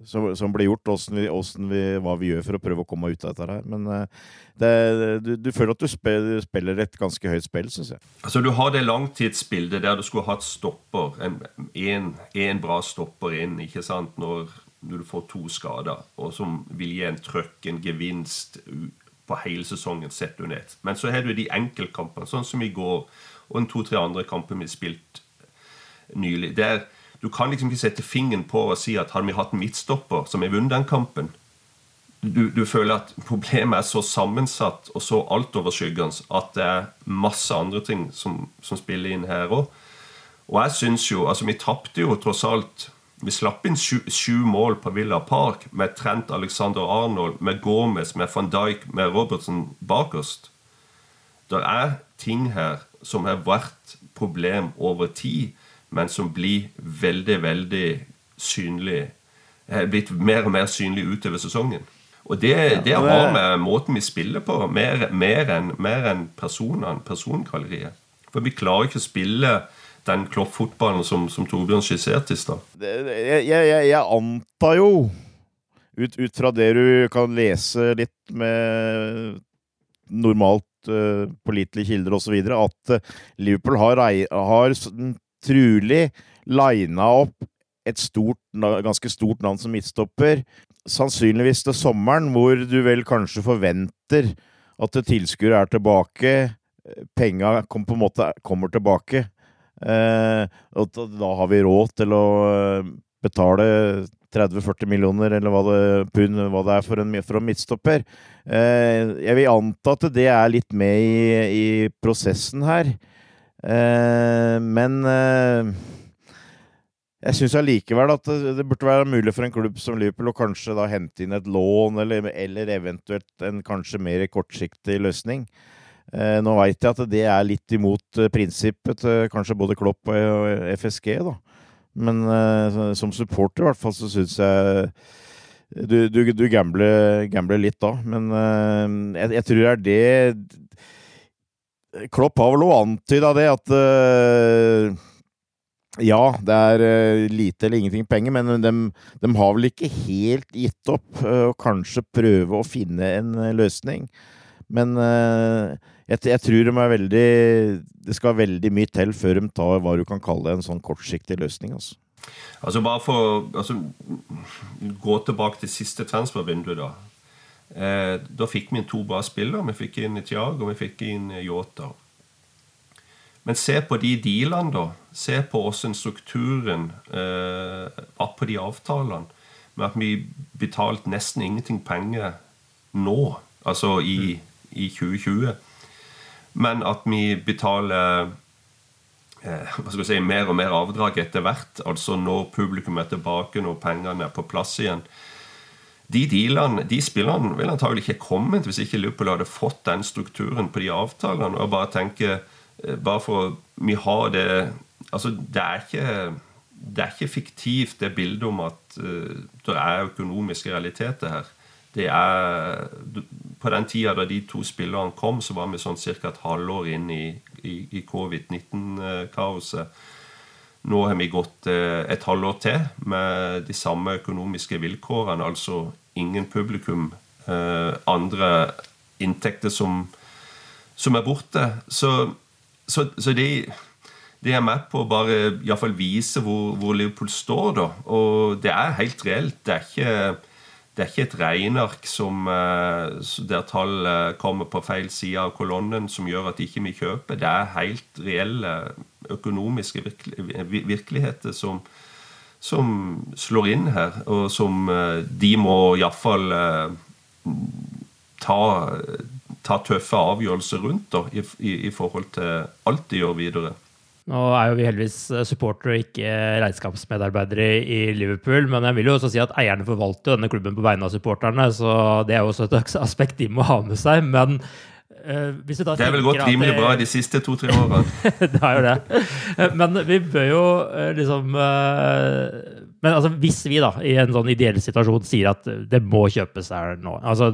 som, som blir gjort, hvordan vi, hvordan vi, hva vi gjør for å prøve å komme ut av dette her. Men eh, det, du, du føler at du spiller, spiller et ganske høyt spill, syns jeg. Altså Du har det langtidsbildet der du skulle hatt stopper, en bra stopper inn, ikke sant, når, når du får to skader, og som vil gi en trøkk, en gevinst på hele sesongen sett under ett. Men så har du de enkeltkampene, sånn som i går, og en to-tre andre kamper vi spilt nylig. er, du kan liksom ikke sette fingeren på og si at hadde vi hatt en midtstopper som har vunnet den kampen, du, du føler at problemet er så sammensatt og så altoverskyggende at det er masse andre ting som, som spiller inn her òg. Og jeg syns jo Altså, vi tapte jo tross alt Vi slapp inn sju, sju mål på Villa Park med Trent Alexander Arnold, med Gomez, med van Dijk, med Robertsen bakerst. Det er ting her som har vært problem over tid, men som blir veldig, veldig synlig er blitt mer og mer synlig utover sesongen. Og det, det men har med måten vi spiller på, mer, mer enn en personene, persongalleriet. For vi klarer ikke å spille den kloppfotballen som, som Torbjørn skisserte i stad. Det- det- Jeg, jeg, jeg, antar jo, ut, ut fra det du kan lese litt med normalt uh, pålitelige kilder osv., at eh, Liverpool har, har trulig lina opp et stort, ganske stort navn som midtstopper. Sannsynligvis til sommeren, hvor du vel kanskje forventer at tilskuere er tilbake. eh, Penga kom, på en måte kommer tilbake. Eh, og da, har vi råd til å eh, betale 30-40 millioner, eller hva det, pund, hva det er for en, for en midtstopper. Eh, jeg vil anta at det er litt med i, i prosessen her. Eh, men eh, jeg syns allikevel at det, burde være mulig for en klubb som Liverpool å kanskje da hente inn et lån, eller, eller eventuelt en kanskje mer kortsiktig løsning. Eh, nå veit jeg at det er litt imot eh, prinsippet til kanskje både Klopp og FSG, da. Men eh, som supporter i hvert fall så syns jeg du, du, du gambler, gambler litt da, men eh, jeg, jeg tror det er det Klopp har vel også antyda det, at uh, ja, det er uh, lite eller ingenting penger, men de, de har vel ikke helt gitt opp uh, å kanskje prøve å finne en eh, løsning. Men eh, jeg, jeg tror de er veldig Det skal veldig mye til før de tar hva du kan kalle en sånn kortsiktig løsning. altså. Altså bare for altså, Gå tilbake til siste transfervindu, da. Eh, da fikk vi inn to bra spillere. Vi fikk inn Tiago og vi fikk inn Yota. Men se på de dealene, da. Se på hvordan strukturen eh, var på de avtalene. Med at vi betalte nesten ingenting penger nå, altså i, i 2020. Men at vi betaler eh, hva skal jeg si, mer og mer avdrag etter hvert. Altså når publikum er tilbake, når pengene er på plass igjen. De dealene, de spillerne ville antagelig ikke kommet hvis ikke Liverpool hadde fått den strukturen på de avtalene. og bare tenke, eh, bare for Vi har det altså Det er ikke, det er ikke fiktivt, det bildet om at uh, det er økonomiske realiteter her. Det er På den tida da de to spillerne kom, så var vi sånn ca. et halvår inn i, i, i covid-19-kaoset. Nå har vi gått eh, et halvår til med de samme økonomiske vilkårene. Altså ingen publikum, eh, andre inntekter som, som er borte. Så, så, så det, de, er med på å bare iallfall vise hvor, hvor Liverpool står, da. Og det er helt reelt. Det er ikke det er ikke et regneark som, der tall kommer på feil side av kolonnen som gjør at ikke vi kjøper. Det er helt reelle økonomiske virkeligheter som, som slår inn her, og som de må iallfall ta, ta tøffe avgjørelser rundt da, i, i, i forhold til alt de gjør videre. Nå er jo vi heldigvis supportere og ikke regnskapsmedarbeidere i Liverpool, men jeg vil jo også si at eierne forvalter denne klubben på vegne av supporterne, så det er jo også et <laughs> aspekt de må ha med seg. Men da Det er vel gått rimelig bra de siste to-tre årene. <laughs> det har jo det. Men vi bør jo liksom Men altså, hvis vi da i en sånn ideell situasjon sier at det må kjøpes her nå altså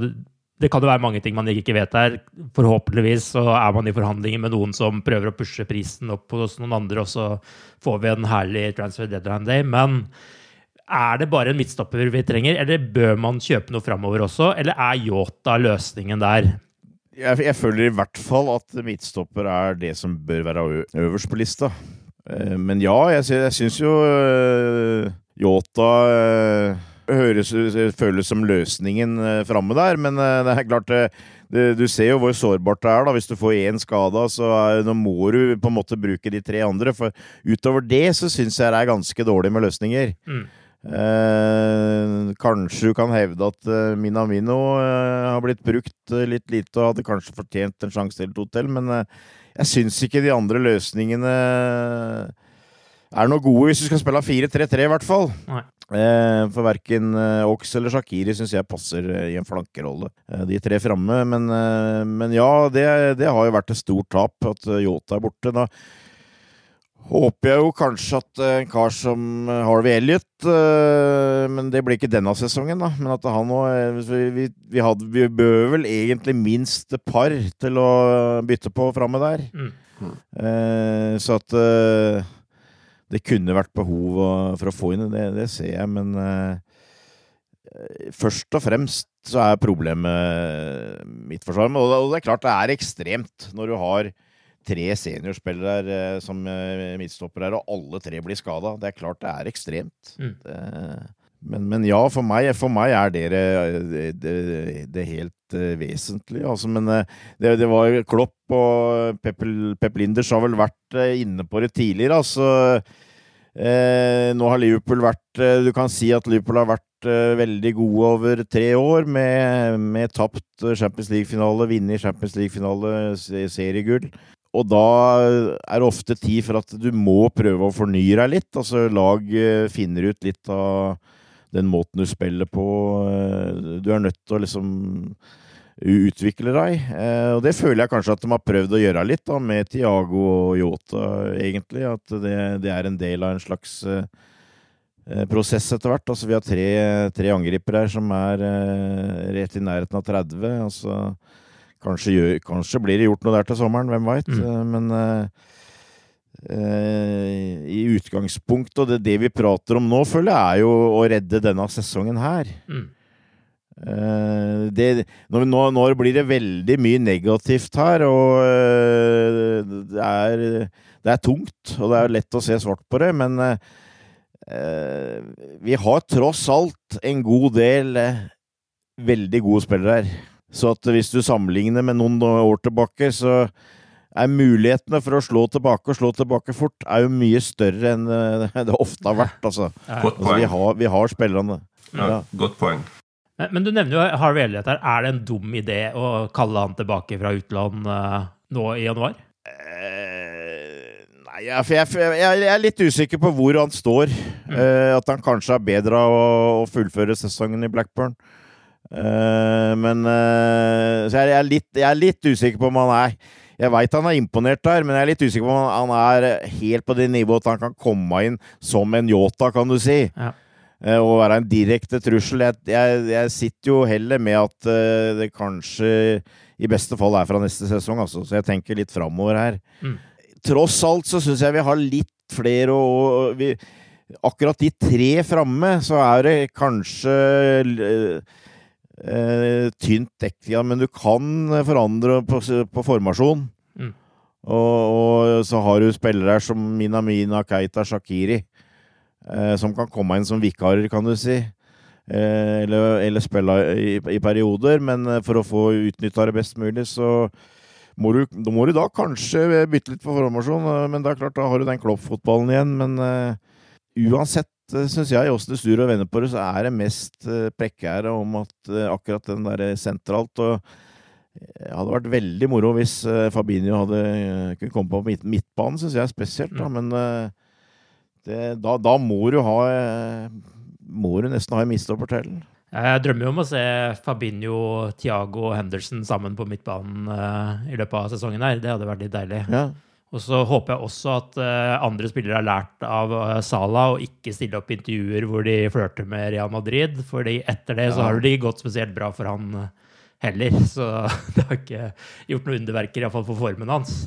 det kan jo være mange ting man ikke vet der. Forhåpentligvis så er man i forhandlinger med noen som prøver å pushe prisen opp hos noen andre, og så får vi en herlig transfer deadline day. Men er det bare en midtstopper vi trenger, eller bør man kjøpe noe framover også? Eller er Yota løsningen der? Jeg, jeg, føler i hvert fall at midtstopper er det som bør være øverst på lista. Men ja, jeg, jeg syns jo Yota høres, føles som løsningen framme der, men det er klart det, Du ser jo hvor sårbart det er da, hvis du får én skada, så er, må du på en måte bruke de tre andre. For utover det så syns jeg det er ganske dårlig med løsninger. Mm. Eh, kanskje du kan hevde at eh, Minamino eh, har blitt brukt litt lite og hadde kanskje fortjent en sjanse til et hotell, men jeg syns ikke de andre løsningene er noe gode hvis du skal spille 4-3-3, i hvert fall. Nei. Eh, for verken eh, Ox eller Shakiri syns jeg passer eh, i en flankerolle. De tre framme. Men, men, ja, det, det, har jo vært et stort tap at Yota er borte. Da håper jeg jo kanskje at en kar som Harvey Elliot Men det blir ikke denne sesongen, da. Men at han òg vi, vi, vi, bør vel egentlig minst par til å bytte på framme der. Mm. Mm. så at det kunne vært behov for å få inn det, det ser jeg, men uh, først og fremst så er problemet mitt forsvar. Og det er klart det er ekstremt når du har tre seniorspillere uh, som uh, midtstoppere og alle tre blir skada. Det er klart det er ekstremt. Mm. Det, men, men, ja, for meg, for meg er det det, det, det helt uh, vesentlige. Altså, men uh, det, var Klopp og Pep, Linders har vel vært uh, inne på det tidligere. Altså, nå har Liverpool vært Du kan si at Liverpool har vært veldig gode over tre år, med, med tapt Champions League-finale, vunnet Champions League-finale, seriegull. Og da er det ofte tid for at du må prøve å fornye deg litt. Altså lag finner ut litt av den måten du spiller på. Eh, du er nødt til å liksom utvikle deg. Eh, og det føler jeg kanskje at de har prøvd å gjøre litt da, med Tiago og Yota, egentlig. At det, det, er en del av en slags eh, prosess etter hvert. Altså, vi har tre, tre angripere her som er rett i nærheten av 30. Altså, kanskje, kanskje blir det gjort noe der til sommeren, hvem veit. Mm. Men i utgangspunktet, og det, det vi prater om nå, føler jeg er jo å redde denne sesongen her. Mm. Uh, det, nå, nå, blir det veldig mye negativt her, og uh, det, er, det er tungt, og det er lett å se svart på det, men vi har tross alt en god del veldig gode spillere her. Så hvis du sammenligner med noen år tilbake, så er mulighetene for å slå tilbake og slå tilbake fort er jo mye større enn eh, det ofte har vært. Altså. Godt altså vi, poeng. har, vi har spillerne. Ja, Ja. Godt poeng. Men, men du nevner jo Harvey Elliot her. Er det en dum idé å kalle han tilbake fra utland uh, nå i januar? Eh, Nei, jeg, for jeg, jeg, jeg er litt usikker på hvor han står. Eh, at han kanskje er bedre av å, å fullføre sesongen i Blackburn. Uh, men Så jeg, jeg, er litt, jeg er litt usikker på om han er Jeg veit han er imponert der, men jeg er litt usikker på om han, er helt på det nivået at han kan komme inn som en Yota, kan du si. Ja. Eh, og være en direkte trussel. Jeg, jeg, jeg sitter jo heller med at eh, det kanskje i beste fall er fra neste sesong, altså. Så jeg tenker litt framover her. Mm. Tross alt så syns jeg vi har litt flere og, og vi, Akkurat de tre framme, så er det kanskje eh, tynt dekk, ja, men du kan forandre på, på formasjon. Mm. Og, og så har du spillere som Minamina, Keita, Shakiri, eh, som kan komme inn som vikarer, kan du si. Eh, eller, eller spille i, i perioder, men eh, for å få utnytta det best mulig, så må du, da må du da kanskje bytte litt på formasjon. eh, Men det er klart, da har du den kloppfotballen igjen. Men eh, uansett syns jeg åssen du snur og vender på det, så er det mest eh, prekære om at eh, akkurat den der sentralt og det hadde vært veldig moro hvis eh, Fabinho hadde eh, kunne komme på midt, midtbanen, syns jeg spesielt. Da. Men eh, det, da, da må du ha eh, Må du nesten ha en mistopper til. Jeg drømmer jo om å se Fabinho, Thiago og Henderson sammen på midtbanen eh, i løpet av sesongen her. Det hadde vært litt deilig. Ja. Og så håper jeg også at eh, andre spillere har lært av uh, Sala å ikke stille opp intervjuer hvor de flørter med Real Madrid, fordi etter det så har det ikke gått spesielt bra for han eh, heller. <laughs> Så <laughs> det har ikke gjort noe underverker, iallfall for formen hans.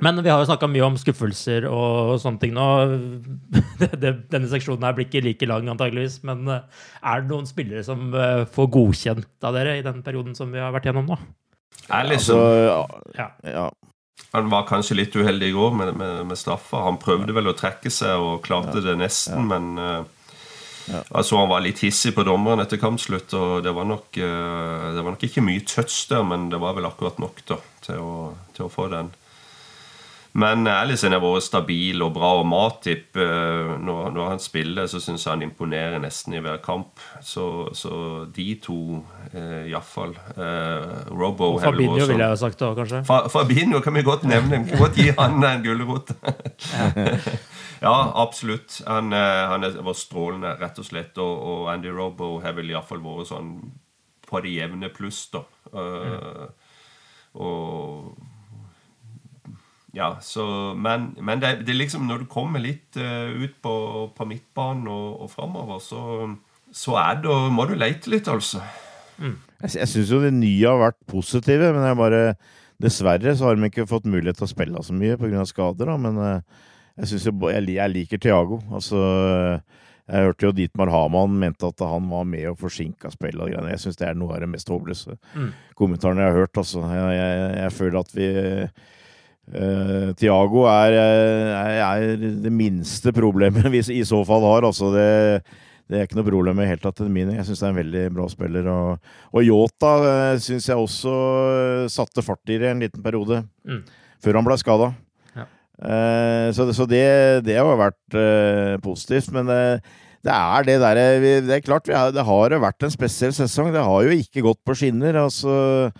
Men vi har jo snakka mye om skuffelser og sånne ting nå. <laughs> Denne seksjonen her blir ikke like lang, antageligvis. Men eh, er det noen spillere som eh, får godkjent av dere i den perioden som vi har vært gjennom nå? Alisson Altså, Ja. ja. Han var kanskje litt uheldig i går med, med, med straffa. Han prøvde vel å trekke seg og klarte det nesten, men eh, Altså Han var litt hissig på dommeren etter kampslutt, og det var nok eh, Det var nok ikke mye touch der, men det var vel akkurat nok da til å, til å få den. Men Ellison har vært stabil og bra, og Matip eh, når, når han spiller, så syns jeg han imponerer nesten i hver kamp. Så, så de to, eh, iallfall. Eh, Robo Og Fabinho sånn- ville jeg jo sagt òg, kanskje. Fa Fabinho kan vi godt nevne. Vi kan godt gi han en gulrot. <laughs> <laughs> ja, absolutt. Han, eh, han var strålende, rett og slett. Og, og Andy Robo har vel iallfall vært sånn på det jevne pluss, da. Eh, Og ja, så, men, men det, det er liksom når du kommer litt uh, ut på, på midtbanen og, og framover, så, så er det, må du leite litt, altså. Jeg, jeg syns jo de nye har vært positive, men jeg bare Dessverre så har de ikke fått mulighet til å spille så mye pga. skader, da, men uh, jeg, synes jo, jeg, jeg liker Thiago. Altså, jeg hørte jo Dietmar Hamann mente at han var med og forsinka spillet og greiene. Jeg syns det er noe av det mest håpløse Mm. kommentarene jeg har hørt. Altså. Jeg, jeg, jeg føler at vi Uh, Tiago er, er, er det minste problemet vi i så fall har. Altså det, det er ikke noe problem i helt tatt Jeg syns det er en veldig bra spiller. Og, og Yota uh, syns jeg også eh, satte fart i det en liten periode. Mm. Før han ble skada. Ja. så det, så det, det har vært eh, positivt. Men det, det er det derre Det er klart, vi har, det har vært en spesiell sesong. Det har jo ikke gått på skinner. altså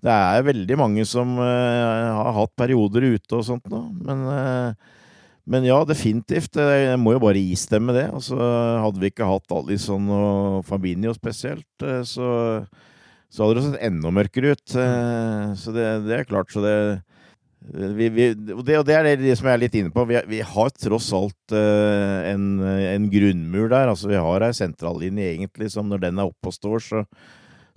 det er veldig mange som eh, har hatt perioder ute og sånt nå, men, eh, men ja, definitivt. Jeg må jo bare istemme det. Altså, hadde vi ikke hatt Alison og Fabinho spesielt, eh, så, så hadde det sett enda mørkere ut. Eh, Så det, det er klart, så det vi, vi, det, og det er det, som jeg er litt inne på. Vi, vi har tross alt en, en grunnmur der. Altså, vi har ei sentrallinje egentlig som når den er oppe og står, så,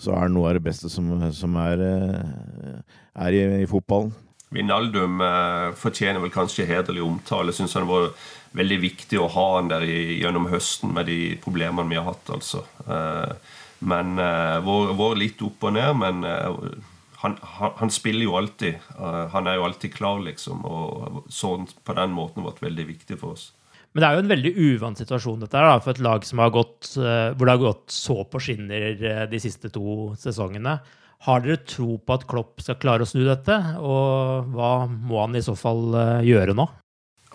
så er det noe av det beste som, som er, eh, er i, i fotballen. Vinaldum eh, fortjener vel kanskje hederlig omtale. Syns han var veldig viktig å ha han der gjennom høsten med de problemene vi har hatt, altså. Eh, men vår, vår litt opp og ned, men han, han, han spiller jo alltid. Han er jo alltid klar, liksom. Og sånn på den måten vært veldig viktig for oss. Men det er jo en veldig uvant situasjon dette her, da, for et lag som har gått, eh, hvor det har gått så på skinner eh, de siste to sesongene. Har dere tro på at Klopp skal klare å snu dette, og hva må han i så fall eh, gjøre nå?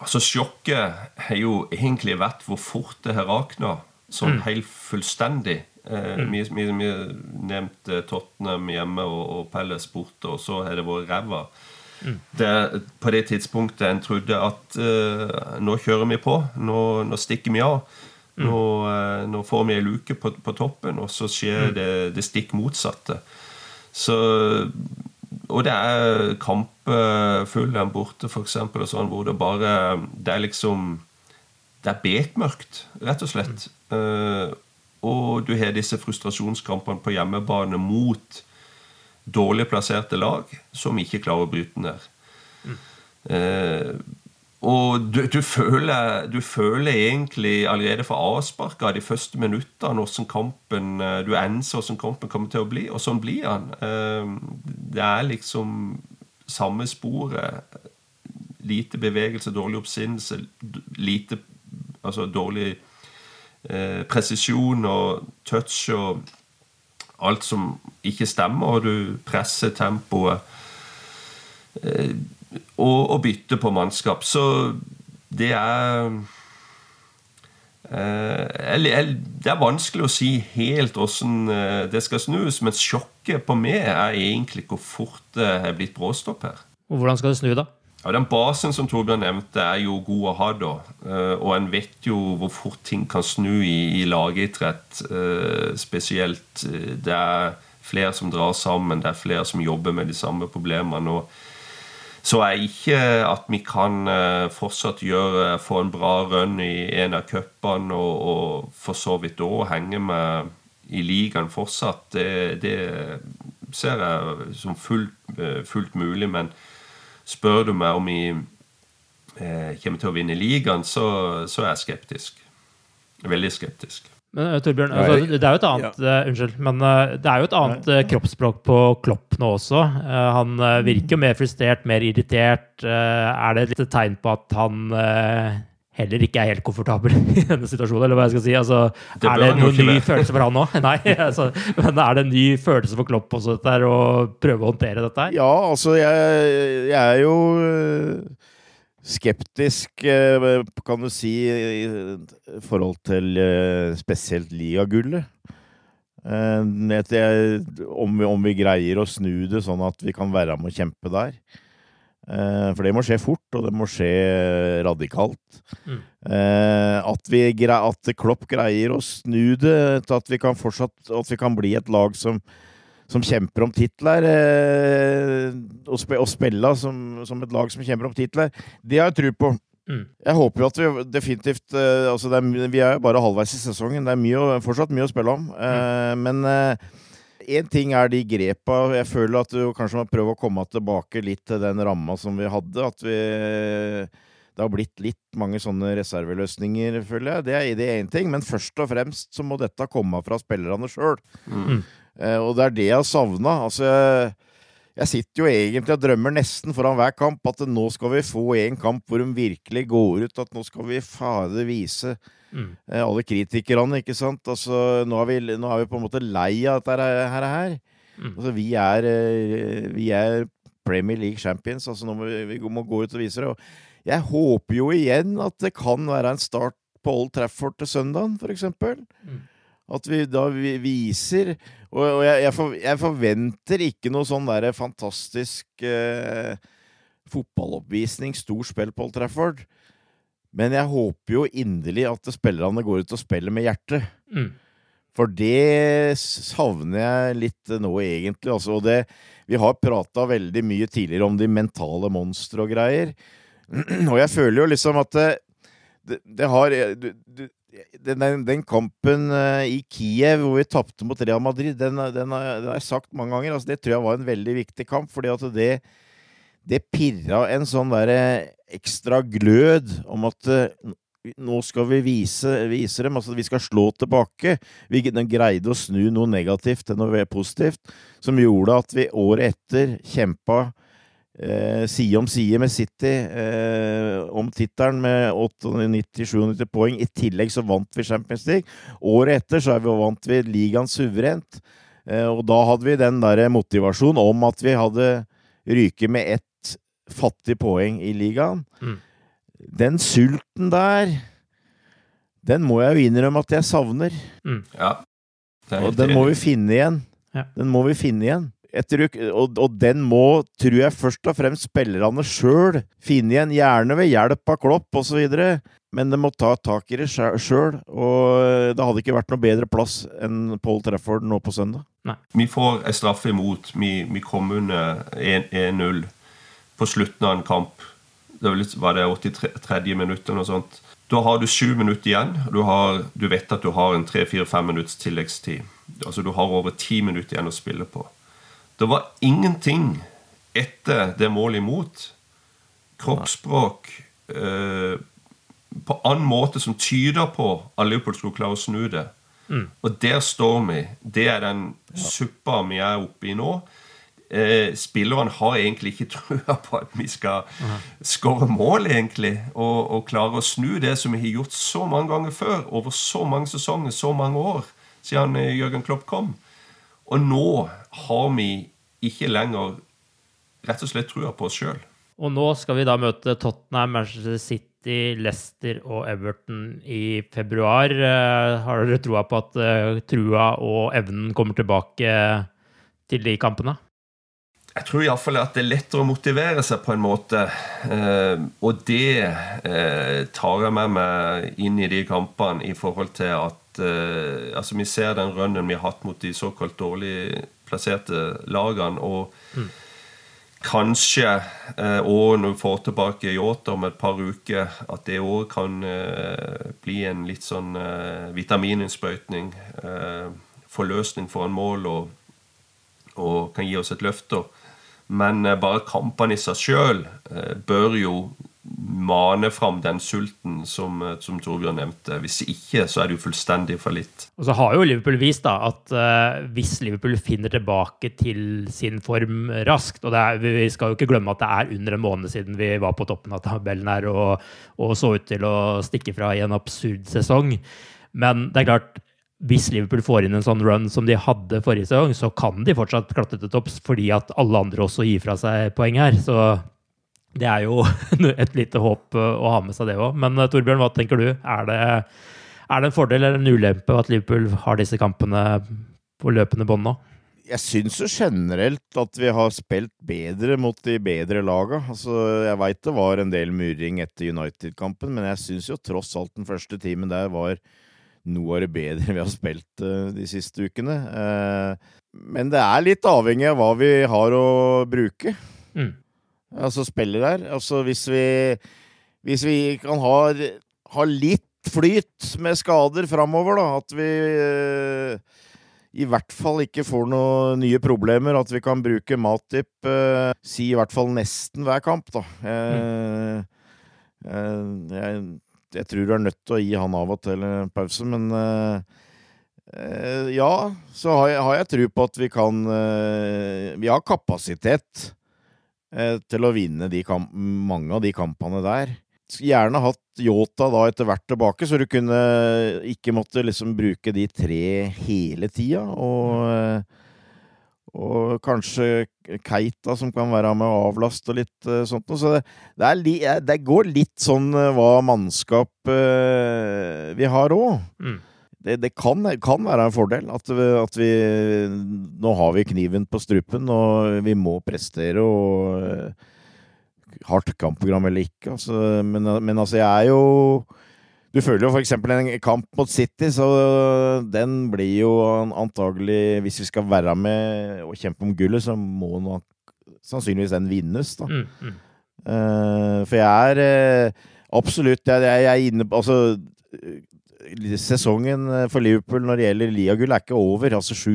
Altså, Sjokket har jo egentlig vært hvor fort det har rakna, sånn Mm. helt fullstendig. Eh, Mm. vi, vi, vi nevnte Tottenham hjemme og, og Pelles borte, og så har det vært ræva. Mm. Det, på det tidspunktet en trodde at uh, nå kjører vi på, nå, nå stikker vi av. Mm. Nå, uh, nå får vi ei luke på, på toppen, og så skjer Mm. det, det stikk motsatte. Så og det er kamper full en borte, eksempel, sånn, hvor det bare Det er liksom Det er bekmørkt, rett og slett. Eh, og du har disse frustrasjonskampene på hjemmebane mot dårlig plasserte lag som ikke klarer å bryte ned. Eh, og du, du, føler, du føler egentlig allerede fra avspark av de første minuttene hvordan kampen, eh, du enser hvordan kampen kommer til å bli, og sånn blir han. Eh, Det er liksom samme sporet. Lite bevegelse, dårlig oppsinnelse, lite Altså dårlig eh, presisjon og touch og alt som ikke stemmer, og du presser tempoet. Eh, og, og bytter på mannskap. Så det er eh, Det er vanskelig å si helt åssen eh, det skal snus, men sjokket på meg er egentlig hvor fort det er blitt bråstopp her. Og hvordan skal det snu, da? Ja, Den basen som Torbjørn nevnte, er jo god å ha da. Eh, Og en vet jo hvor fort ting kan snu i, i lagidrett. eh, Spesielt eh, det er flere som drar sammen, det er flere som jobber med de samme problemene. og så er ikke at vi kan fortsatt gjøre, få en bra run i en av cupene og, og for så vidt da henge med i ligaen fortsatt. Det, det ser jeg som fullt, fullt mulig. Men spør du meg om vi eh, kommer til å vinne ligaen, så, så er jeg skeptisk. Veldig skeptisk. Men eh, Torbjørn, altså, det er jo et annet eh, Unnskyld, men eh, det er jo et annet eh, kroppsspråk på Klopp nå også. Han virker jo mer frustrert, mer irritert. Er det et lite tegn på at han heller ikke er helt komfortabel <laughs> i denne situasjonen, eller hva jeg skal si? Altså, Det er det noen ny følelse for han nå? <laughs> Nei, altså, men er det en ny følelse for Klopp også, dette her, å prøve å håndtere dette her? Ja, altså, jeg, jeg er jo øh, skeptisk, øh, kan du si, i forhold til øh, spesielt ligagullet. Eh, om, vi, om vi greier å snu det sånn at vi kan være med å kjempe der. Eh, For det må skje fort, og det må skje radikalt. Mm. Eh, At, vi, at Klopp greier å snu det til at vi kan fortsatt At vi kan bli et lag som som kjemper om titler, eh, og, spille som, som et lag som kjemper om titler, det har jeg tro på. Mm. Jeg håper jo at vi definitivt altså er, Vi er jo bare halvveis i sesongen. Det er mye, fortsatt mye å spille om. Mm. Men én ting er de grepa. Jeg føler at du kanskje må prøve å komme tilbake litt til den ramma som vi hadde. At vi Det har blitt litt mange sånne reserveløsninger, føler jeg. Det er, det er én ting. Men først og fremst så må dette komme fra spillerne sjøl. Mm. Eh, og det er det jeg har savna. Altså, jeg, jeg sitter jo egentlig og drømmer nesten foran hver kamp at nå skal vi få en kamp hvor de virkelig går ut. At nå skal vi fader vise Mm. eh, alle kritikerne, ikke sant. Altså, nå, er vi, nå er vi på en måte lei av dette her. her, her. Mm. Altså, vi er, eh, vi er Premier League champions. Altså, nå må vi, vi må gå ut og vise det. Og jeg håper jo igjen at det kan være en start på Old Trafford til søndagen, for eksempel. Mm. At vi da viser Og, og jeg, jeg, for, jeg forventer ikke noe sånn derre fantastisk eh, fotballoppvisning, stort spill på Old Trafford. Men jeg håper jo inderlig at spillerne går ut og spiller med hjertet. Mm. For det savner jeg litt nå, egentlig. Altså, og det, vi har prata veldig mye tidligere om de mentale monstre og greier. <clears throat> Og jeg føler jo liksom at det, det, det har du, du, den, den, den kampen eh, i Kiev hvor vi tapte mot Real Madrid, den, den, har, jeg sagt mange ganger. Altså, det tror jeg var en veldig viktig kamp, fordi at det, det pirra en sånn derre ekstra glød om at eh, nå skal vi vise, vise dem, altså vi skal slå tilbake. Vi den greide å snu noe negativt til noe positivt, som gjorde at vi året etter kjempa eh, side om side med City eh, om tittelen med 98-97 poeng. I tillegg så vant vi Champions League. Året etter så er vi, vant vi ligaen suverent. Eh, og da hadde vi den der motivasjonen om at vi hadde ryket med ett fattig poeng i ligaen. Mm. Den sulten der, den må jeg jo innrømme at jeg savner. Ja. Er Og den må vi finne igjen. Ja. Den må vi finne igjen. Og, og den må, tror jeg, først og fremst spillerne sjøl finne igjen. Gjerne ved hjelp av Klopp osv. Men det må ta tak i det sjøl. Og det hadde ikke vært noe bedre plass enn Paul Trafford nå på søndag. Nei. Vi får en straffe imot. Vi, vi kom under 1-0 på slutten av en kamp. Det var, litt, var det 83. minutt eller noe sånt. Da har du sju minutter igjen. Du, har, du vet at du har en tre-fire-fem minutts tilleggstid. Altså Du har over ti minutter igjen å spille på. Det var ingenting etter det målet imot. Kroppsspråk eh, på annen måte som tyder på at Liverpool skulle klare å snu det. Og der står vi. Det er den suppa vi er oppe i nå. Eh, spillerne har egentlig ikke <laughs> trua på at vi skal skåre mål, egentlig. Og, og klare å snu det som vi har gjort så mange ganger før, over så mange sesonger, så mange år, siden eh, Jørgen Klopp kom. Og nå har vi ikke lenger rett og slett trua på oss sjøl. Og nå skal vi da møte Tottenham, Manchester City, Leicester og Everton i februar. Eh, Har dere troa på at eh, trua og evnen kommer tilbake til de kampene? Jeg tror iallfall at det er lettere å motivere seg på en måte. Eh, og det eh, tar jeg med meg inn i de kampene i forhold til at eh, Altså, vi ser den rønnen vi har hatt mot de såkalt dårlig plasserte lagene. og Kanskje, eh, og når vi får tilbake Yota om et par uker, at det òg kan eh, bli en litt sånn eh, vitamininnsprøytning. Eh, forløsning foran mål og, og kan gi oss et løft. da. Men bare kampene i seg sjøl bør jo mane fram den sulten som, eh, som Torbjørn nevnte. Hvis ikke, så er det jo fullstendig fallitt. Og så har jo Liverpool vist da, at uh, hvis Liverpool finner tilbake til sin form raskt og er, Vi skal jo ikke glemme at det er under en måned siden vi var på toppen av tabellen her og, og så ut til å stikke fra i en absurd sesong. Men det er klart, hvis Liverpool får inn en sånn run som de hadde forrige sesong, så kan de fortsatt klatre til topps fordi at alle andre også gir fra seg poeng her. Så det er jo <laughs> et lite håp eh, å ha med seg det òg. Men eh, Torbjørn, hva tenker du? Er det, er det en fordel eller en ulempe at Liverpool har disse kampene på løpende bånd nå? Jeg syns jo generelt at vi har spilt bedre mot de bedre laga. Altså, jeg veit det var en del murring etter United-kampen, men jeg syns jo tross alt den første timen der var noe av det bedre <laughs> vi har spilt eh, de siste ukene. Men det er litt avhengig av hva vi har å bruke. Mm. Altså spiller der. Altså hvis vi Hvis vi kan ha, ha litt flyt med skader framover, da, at vi eh, i hvert fall ikke får noen nye problemer. At vi kan bruke Matip eh, si i hvert fall nesten hver kamp, da. Eh, eh, jeg, jeg tror du er nødt til å gi han av og til en pause, men eh, ja, så har jeg, har jeg tro på at vi kan Vi har kapasitet til å vinne mange av de kampene der. Gjerne hatt Yota da etter hvert tilbake, så du kunne ikke måtte liksom bruke de tre hele tida. Og, eh, og kanskje Keita som kan være med å avlaste og litt eh, sånt noe. Så det, det, li, eh, det går litt sånn eh, hva mannskap eh, vi har òg. Mm. Det, det kan, kan være en fordel at at vi Nå har vi kniven på strupen, og vi må prestere og Hardt kampprogram eller ikke, altså. Men, men altså, jeg er jo Du føler jo eksempel en kamp mot City, så den blir jo antagelig Hvis vi skal være med og kjempe om gullet, så må nok sannsynligvis den vinnes, da. Mm, mm. Uh, for jeg er uh, absolutt jeg, jeg jeg er inne på Altså, sesongen eh, for Liverpool når det gjelder liagull, er ikke over. Altså sju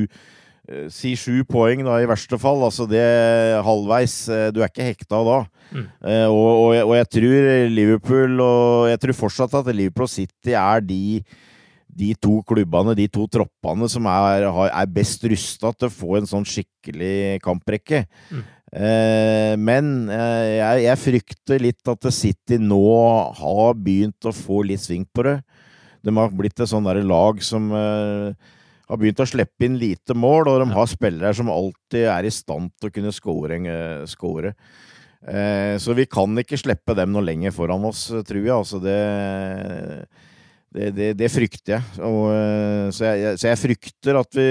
eh, Si sju poeng, da, i verste fall. Altså det halvveis. eh, Du er ikke hekta da. Mm. Og, og, jeg- og jeg tror Liverpool og Jeg tror fortsatt at Liverpool City er de de to klubbene, de to troppene, som er, er best rusta til å få en sånn skikkelig kamprekke. Mm. Men jeg, jeg frykter litt at City nå har begynt å få litt sving på det. De har blitt et sånn lag som eh, har begynt å slippe inn lite mål, og de har spillere som alltid er i stand til å kunne score. eh, score. Eh, så vi kan ikke slippe dem noe lenger foran oss, tror jeg. Altså det, det, det, det frykter jeg. Og, eh, så, jeg. Så jeg frykter at vi,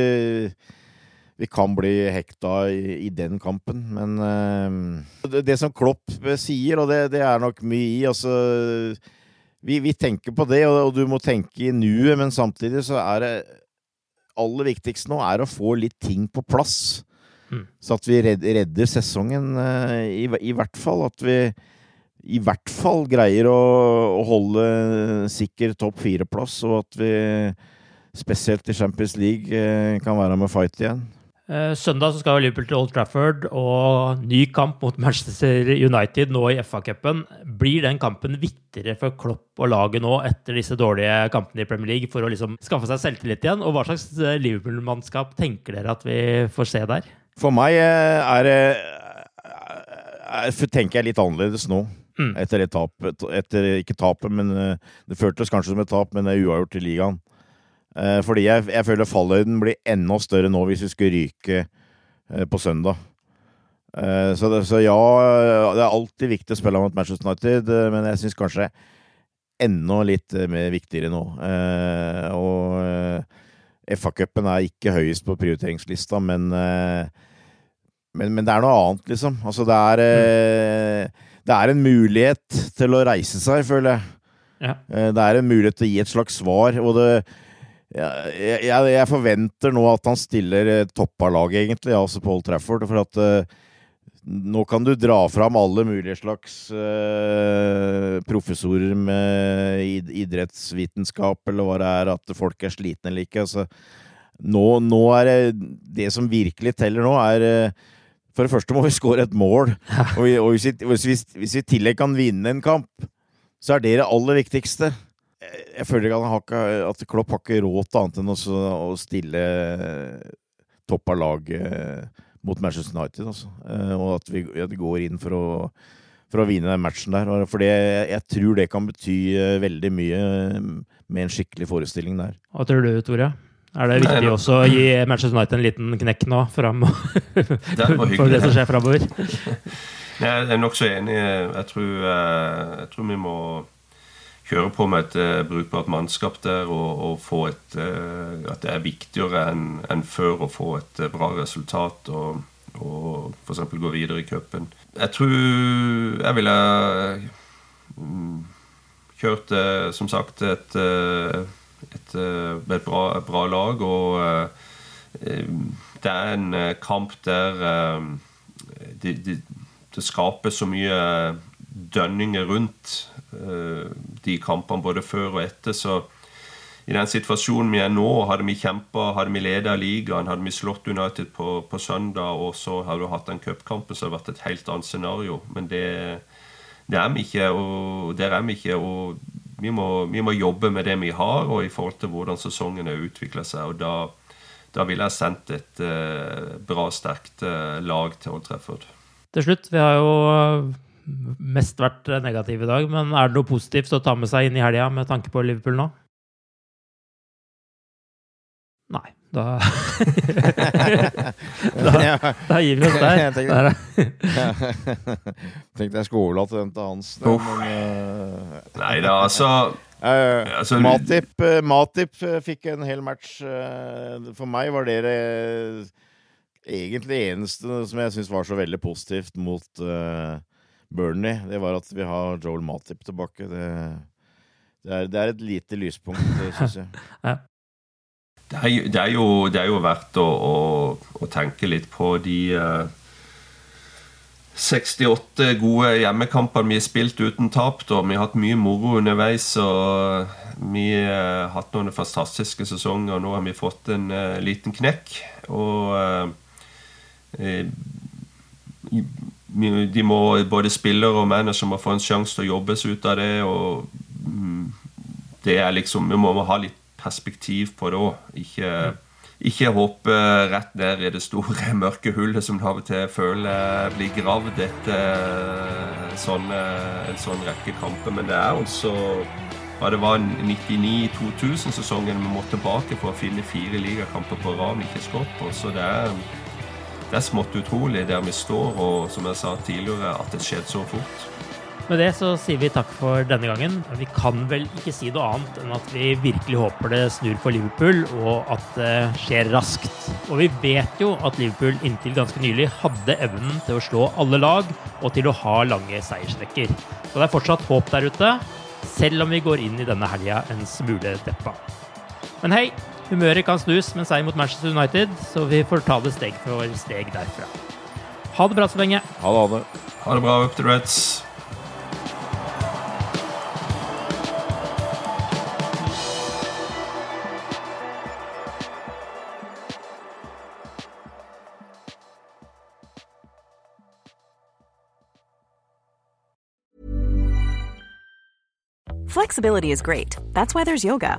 vi kan bli hekta i, i den kampen. Men eh, det, som Klopp sier, og det, det er nok mye i altså vi, vi tenker på det, og, og du må tenke i nuet, men samtidig så er det aller viktigste nå er å få litt ting på plass. Mm. Så at vi redder, sesongen, eh, i, i hvert fall. At vi i hvert fall greier å, å holde sikker topp fire-plass, og at vi spesielt i Champions League eh, kan være med fight igjen. Eh, Søndag så skal Liverpool til Old Trafford og ny kamp mot Manchester United nå i FA-cupen. Blir den kampen viktigere for Klopp og laget nå etter disse dårlige kampene i Premier League for å liksom skaffe seg selvtillit igjen? Og hva slags eh, Liverpool-mannskap tenker dere at vi får se der? For meg eh, er det er- tenker jeg litt annerledes nå. Mm. Etter det tapet. Etter, ikke tapet, men det føltes kanskje som et tap, men det er uavgjort i ligaen. Eh, Fordi jeg, jeg føler fallhøyden blir enda større nå hvis vi skulle ryke eh, på søndag. Eh, Så, det, så ja, det er alltid viktig å spille mot Manchester United, men jeg syns kanskje enda litt mer viktigere nå. Og FA-cupen er ikke høyest på prioriteringslista, men, men Men det er noe annet, liksom. Altså, det er Det er en mulighet til å reise seg, føler jeg. Ja. Det er en mulighet til å gi et slags svar, og det jeg, jeg, jeg forventer nå at han stiller eh, toppa laget, egentlig, altså Paul Trafford. For at uh, nå kan du dra fram alle mulige slags uh, professorer med id idrettsvitenskap, eller hva det er, at folk er slitne eller ikke. Altså, nå, nå er det Det som virkelig teller nå, er uh, For det første må vi <laughs> skåre et mål. Og, vi, og hvis, vi, hvis, vi, hvis vi i tillegg kan vinne en kamp, så er det det aller viktigste. Jeg- føler ikke at, han har ikke, at Klopp har ikke råd til annet enn å, å stille topp av laget mot Manchester United. Altså. Eh, Og at vi, at vi går inn for å, for å vinne den matchen der. For det, jeg tror det kan bety eh, veldig mye med en skikkelig forestilling der. Hva tror du, Tore? Er det viktig Nei, også å gi Manchester United en liten knekk nå fram <laughs> <laughs> for det som skjer framover? <laughs> Jeg er nokså enig. Jeg tror, eh, jeg tror vi må kjøre på med et eh, brukbart mannskap der og, og et eh, At det er viktigere enn en før å få et eh, bra resultat og, og f.eks. gå videre i cupen. Jeg tror jeg ville mm, kjørt, som sagt, et, et, et, bra, bra lag. Og det er en kamp der det, det, det skaper så mye dønninger rundt de kampene både før og etter. Så i den situasjonen vi er nå, hadde vi kjempa, hadde vi leda ligaen, hadde vi slått United på, på søndag, og så hadde du hatt den cupkampen, så hadde det vært et helt annet scenario. Men det, det er vi ikke, og der er vi ikke. og vi må, vi må jobbe med det vi har, og i forhold til hvordan sesongen har utvikla seg. og da da ville jeg sendt et eh, bra, sterkt eh, lag til Old Trafford. Til slutt, vi har jo mest vært negativ i dag, men er det noe positivt å ta med seg inn i helga med tanke på Liverpool nå? Nei. Da <laughs> da, da gir vi oss der. Jeg tenkte- der. Tenkte jeg skulle overlate den til Hans. der, men, eh, Nei da, altså <laughs> Uh, Altså, Matip, uh, Matip eh, fikk en hel match. For meg var det det egentlig eneste som jeg syns var så veldig positivt mot uh, Burnley. Det var at vi har Joel Matip tilbake. Det, det, er, det er et lite lyspunkt, <laughs> syns jeg. Det er, jo- det er, jo, det er jo verdt å, å, å tenke litt på de eh, 68 gode hjemmekamper vi har spilt uten tap. Da. Vi har hatt mye moro underveis. og Vi har hatt noen fantastiske sesonger. og Nå har vi fått en uh, liten knekk. Og uh, eh, de må, både spillere og manager må få en sjanse til å jobbe seg ut av det. og mm, det er liksom, Vi må ha litt perspektiv på det òg. Ikke, ikke hoppe rett ned i det store, <laughs> mørke hullet som du av og til føler blir gravd etter sånne, en sånn rekke kamper. Men det er altså ja, Det var 99-2000-sesongen vi måtte tilbake for å finne fire ligakamper på rad vi ikke skåret på. Så det er, det er smått utrolig der vi står, og som jeg sa tidligere, at det skjedde så fort. Med det så sier vi takk for denne gangen. Vi kan vel ikke si noe annet enn at vi virkelig håper det snur for Liverpool, og at det skjer raskt. Og vi vet jo at Liverpool inntil ganske nylig hadde evnen til å slå alle lag, og til å ha lange seiersrekker. Så det er fortsatt håp der ute, selv om vi går inn i denne helga en smule deppa. Men hei, humøret kan snus med seier mot Manchester United, så vi får ta det steg for steg derfra. Ha det bra så lenge. Ha det, ha det. Ha det bra, up to Reds. Flexibility is great. That's why there's yoga.